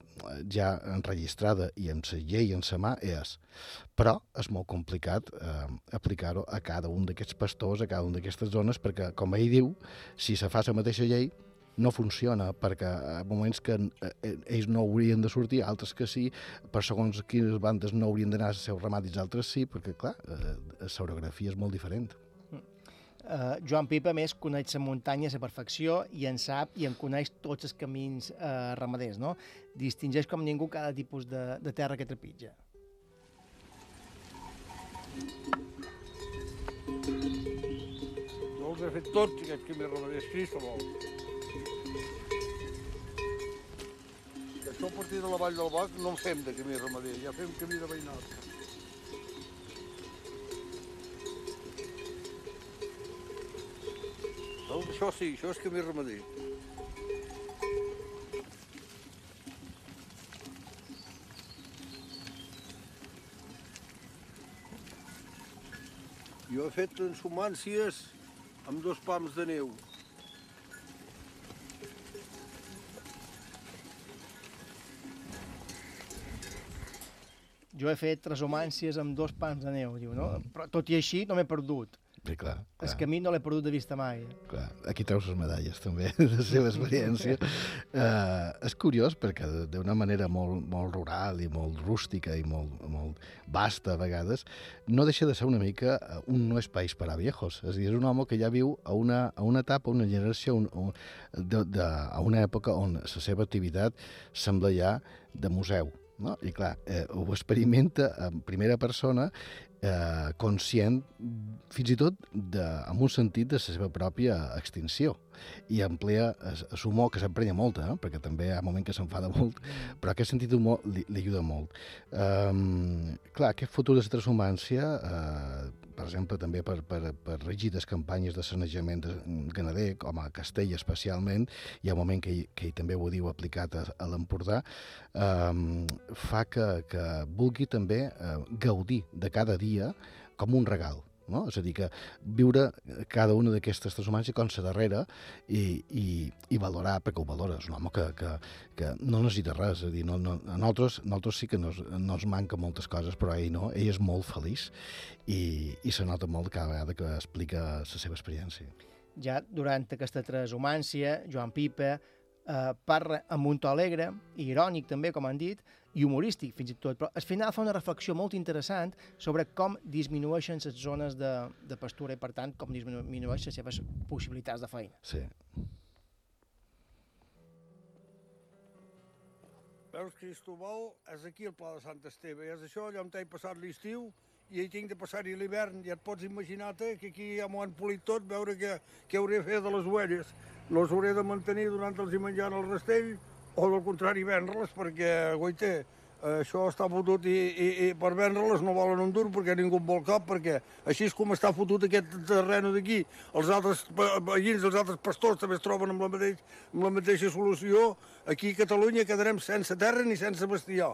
ja enregistrada i amb la llei en sa mà és. Però és molt complicat eh, aplicar-ho a cada un d'aquests pastors, a cada una d'aquestes zones, perquè, com ell diu, si se fa la mateixa llei, no funciona, perquè a moments que eh, ells no haurien de sortir, altres que sí, per segons quines bandes no haurien d'anar als seus ramatis, altres sí, perquè, clar, eh, l'orografia és molt diferent. Uh, Joan Pipa, a més, coneix la muntanya a la perfecció i en sap i en coneix tots els camins uh, ramaders, no? Distingeix com ningú cada tipus de, de terra que trepitja. Jo els he fet tots, aquests camí ramaders, Cristobal. Això a partir de la vall del Bac no en fem de camí ramader, ja fem camí de veïnat. Això sí, això és camí ramader. Jo he fet transumàncies amb dos pams de neu. Jo he fet transhumàncies amb dos pans de neu, diu, no? Però tot i així no m'he perdut. Sí, clar, clar. camí no l'he perdut de vista mai. Clar, aquí treus les medalles també de la seva experiència. uh, és curiós perquè de- d'una manera molt, molt rural i molt rústica i molt, molt vasta a vegades, no deixa de ser una mica eh, un no és país per a viejos. És a dir, és un home que ja viu a una, a una etapa, una generació, un, un, de, de, a una època on la seva activitat sembla ja de museu. No? I clar, eh, ho experimenta en primera persona eh, conscient fins i tot de, amb un sentit de la seva pròpia extinció i emplea el humor, que s'emprenya molt, eh? perquè també hi ha moment que s'enfada molt, però aquest sentit d'humor li, li ajuda molt. Um, clar, aquest futur de la transhumància, uh, per exemple, també per, per, per rígides campanyes de sanejament de ganader, com a Castella especialment, hi ha un moment que que també ho diu aplicat a, a l'Empordà, um, fa que, que vulgui també uh, gaudir de cada dia com un regal, no? És a dir, que viure cada una d'aquestes transhumàncies com la darrera i, i, i valorar, perquè ho valora, és un home que, que, que no necessita res, és a dir, no, no, a nosaltres, a nosaltres sí que nos, no ens manca moltes coses, però ell no, ell és molt feliç i, i se nota molt cada vegada que explica la seva experiència. Ja durant aquesta transhumància, Joan Pipa eh, parla amb un to alegre, i irònic també, com han dit, i humorístic fins i tot, però al final fa una reflexió molt interessant sobre com disminueixen les zones de, de pastura i, per tant, com disminueixen les seves possibilitats de feina. Sí. Veus, Cristobal, és aquí el Pla de Sant Esteve, i és això, allà on he passat l'estiu, i hi tinc de passar-hi l'hivern, ja et pots imaginar-te que aquí ja m'ho han polit tot, veure què, què hauré de fer de les ovelles. Les hauré de mantenir durant els hi menjant el rastell, o del contrari vendre-les, perquè, goite, això està fotut i, i, i per vendre-les no volen un dur perquè ningú en vol cap, perquè així és com està fotut aquest terreno d'aquí. Els altres veïns, els altres pastors també es troben amb la, mateix, amb la mateixa solució. Aquí a Catalunya quedarem sense terra ni sense bestiar,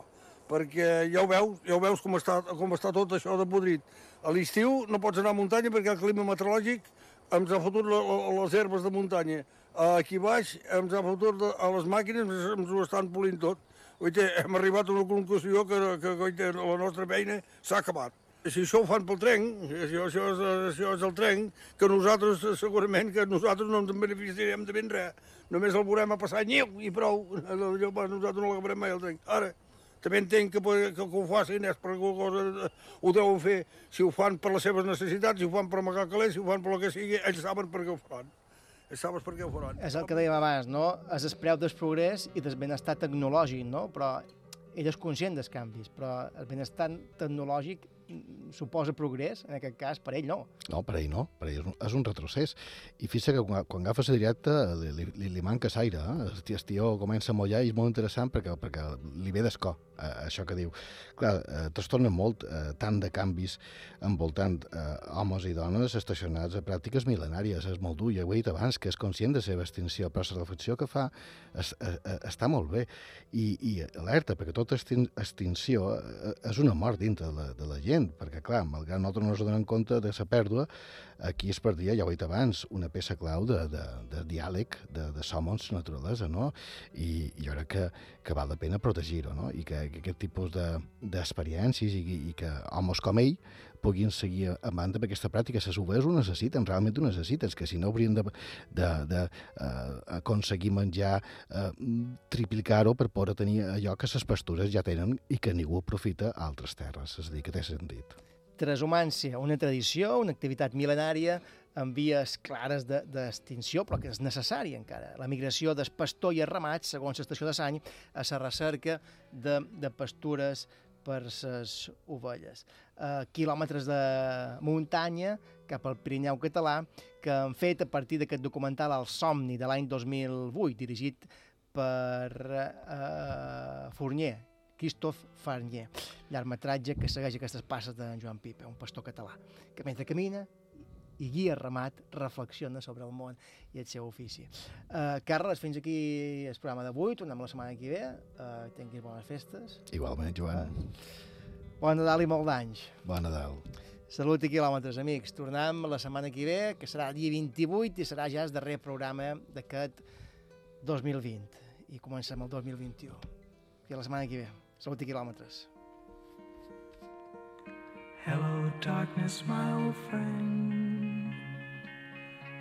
perquè ja ho veus, ja ho veus com està, com està tot això de podrit. A l'estiu no pots anar a muntanya perquè el clima meteorològic ens ha fotut la, la, les herbes de muntanya. Aquí baix ens ha fotut a les màquines, ens, ho estan polint tot. Oite, hem arribat a una conclusió que, que oite, la nostra feina s'ha acabat. Si això ho fan pel tren, això, això, és, això és el tren, que nosaltres segurament que nosaltres no ens en beneficiarem de ben res. Només el veurem a passar nyiu i prou. Allò, nosaltres no l'agafarem mai el tren. Ara, també entenc que, que, que ho facin és per alguna cosa, ho deuen fer, si ho fan per les seves necessitats, si ho fan per amagar calés, si ho fan per el que sigui, ells saben per què ho faran. Saben per què ho faran. És el que dèiem abans, no? És el preu del progrés i del benestar tecnològic, no? Però ell és conscient dels canvis, però el benestar tecnològic suposa progrés, en aquest cas, per ell no. No, per ell no, per ell és un, és un retrocés. I fixa que quan, quan agafes la directa li, li, li, manca l'aire, eh? el, tio, comença a mollar i és molt interessant perquè, perquè li ve d'escó, eh, això que diu. Clar, eh, trastorna molt eh, tant de canvis envoltant eh, homes i dones estacionats a pràctiques mil·lenàries, és molt dur, ja ho he dit abans, que és conscient de la seva extinció, però la reflexió que fa es, es, es, està molt bé i, i alerta, perquè tota extin extinció eh, és una mort dintre de la, de la gent, perquè clar, malgrat nosaltres no ens donem compte de la pèrdua, aquí es perdia, ja ho he dit abans, una peça clau de, de, de diàleg, de, de somons naturalesa, no? I, i jo crec que, que val la pena protegir-ho, no? I que, que aquest tipus de- d'experiències i, i que homes com ell puguin seguir amant amb aquesta pràctica. Les ovelles ho necessiten, realment ho necessiten, que si no haurien d'aconseguir de, de, uh, aconseguir menjar, uh, triplicar-ho per poder tenir allò que les pastures ja tenen i que ningú aprofita a altres terres. És a dir, que té sentit. Transhumància, una tradició, una activitat mil·lenària amb vies clares de- d'extinció, però que és necessària encara. La migració del pastor i el ramat, segons l'estació de Sany, a la recerca de, de pastures per les ovelles. Uh, quilòmetres de muntanya cap al Pirineu català que han fet a partir d'aquest documental El somni de l'any 2008, dirigit per uh, Fournier, Christophe Farnier, llargmetratge que segueix aquestes passes de Joan Pipa, un pastor català, que mentre camina i guia ramat, reflexiona sobre el món i el seu ofici. Uh, Carles, fins aquí el programa d'avui, tornem la setmana que ve, uh, tinguis bones festes, Igualment, Joan. bon Nadal i molt d'anys. Bon Nadal. Salut i quilòmetres, amics. Tornem la setmana que ve, que serà dia 28 i serà ja el darrer programa d'aquest 2020. I comencem el 2021. I a la setmana que ve. Salut i quilòmetres. Hello, darkness, my old friend.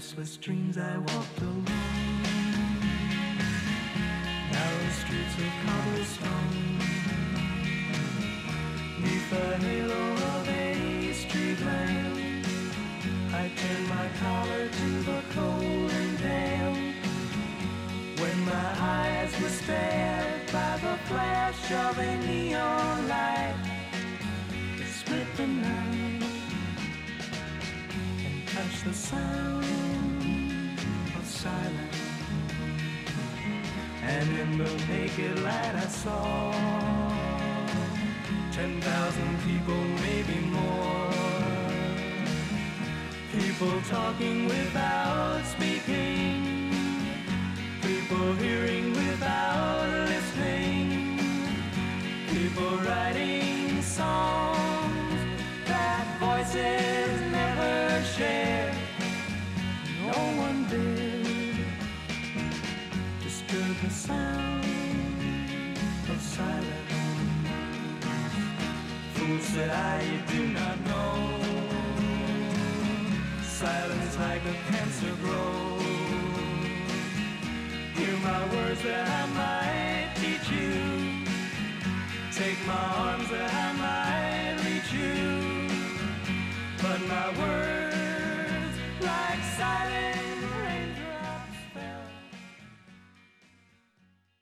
Restless dreams I walked alone. Narrow streets of cobblestone. Neath the halo of a street lamp, I turned my collar to the cold and damp. When my eyes were stared by the flash of a neon light that split the night and touched the sound of silence. And in the naked light I saw ten thousand people, maybe more. People talking without speaking. People hearing without listening. People writing songs that voices never share. No one did the sound of silence. Fool said I, do not know. Silence like a cancer grows. Hear my words that I might teach you. Take my arms that I might reach you. But my words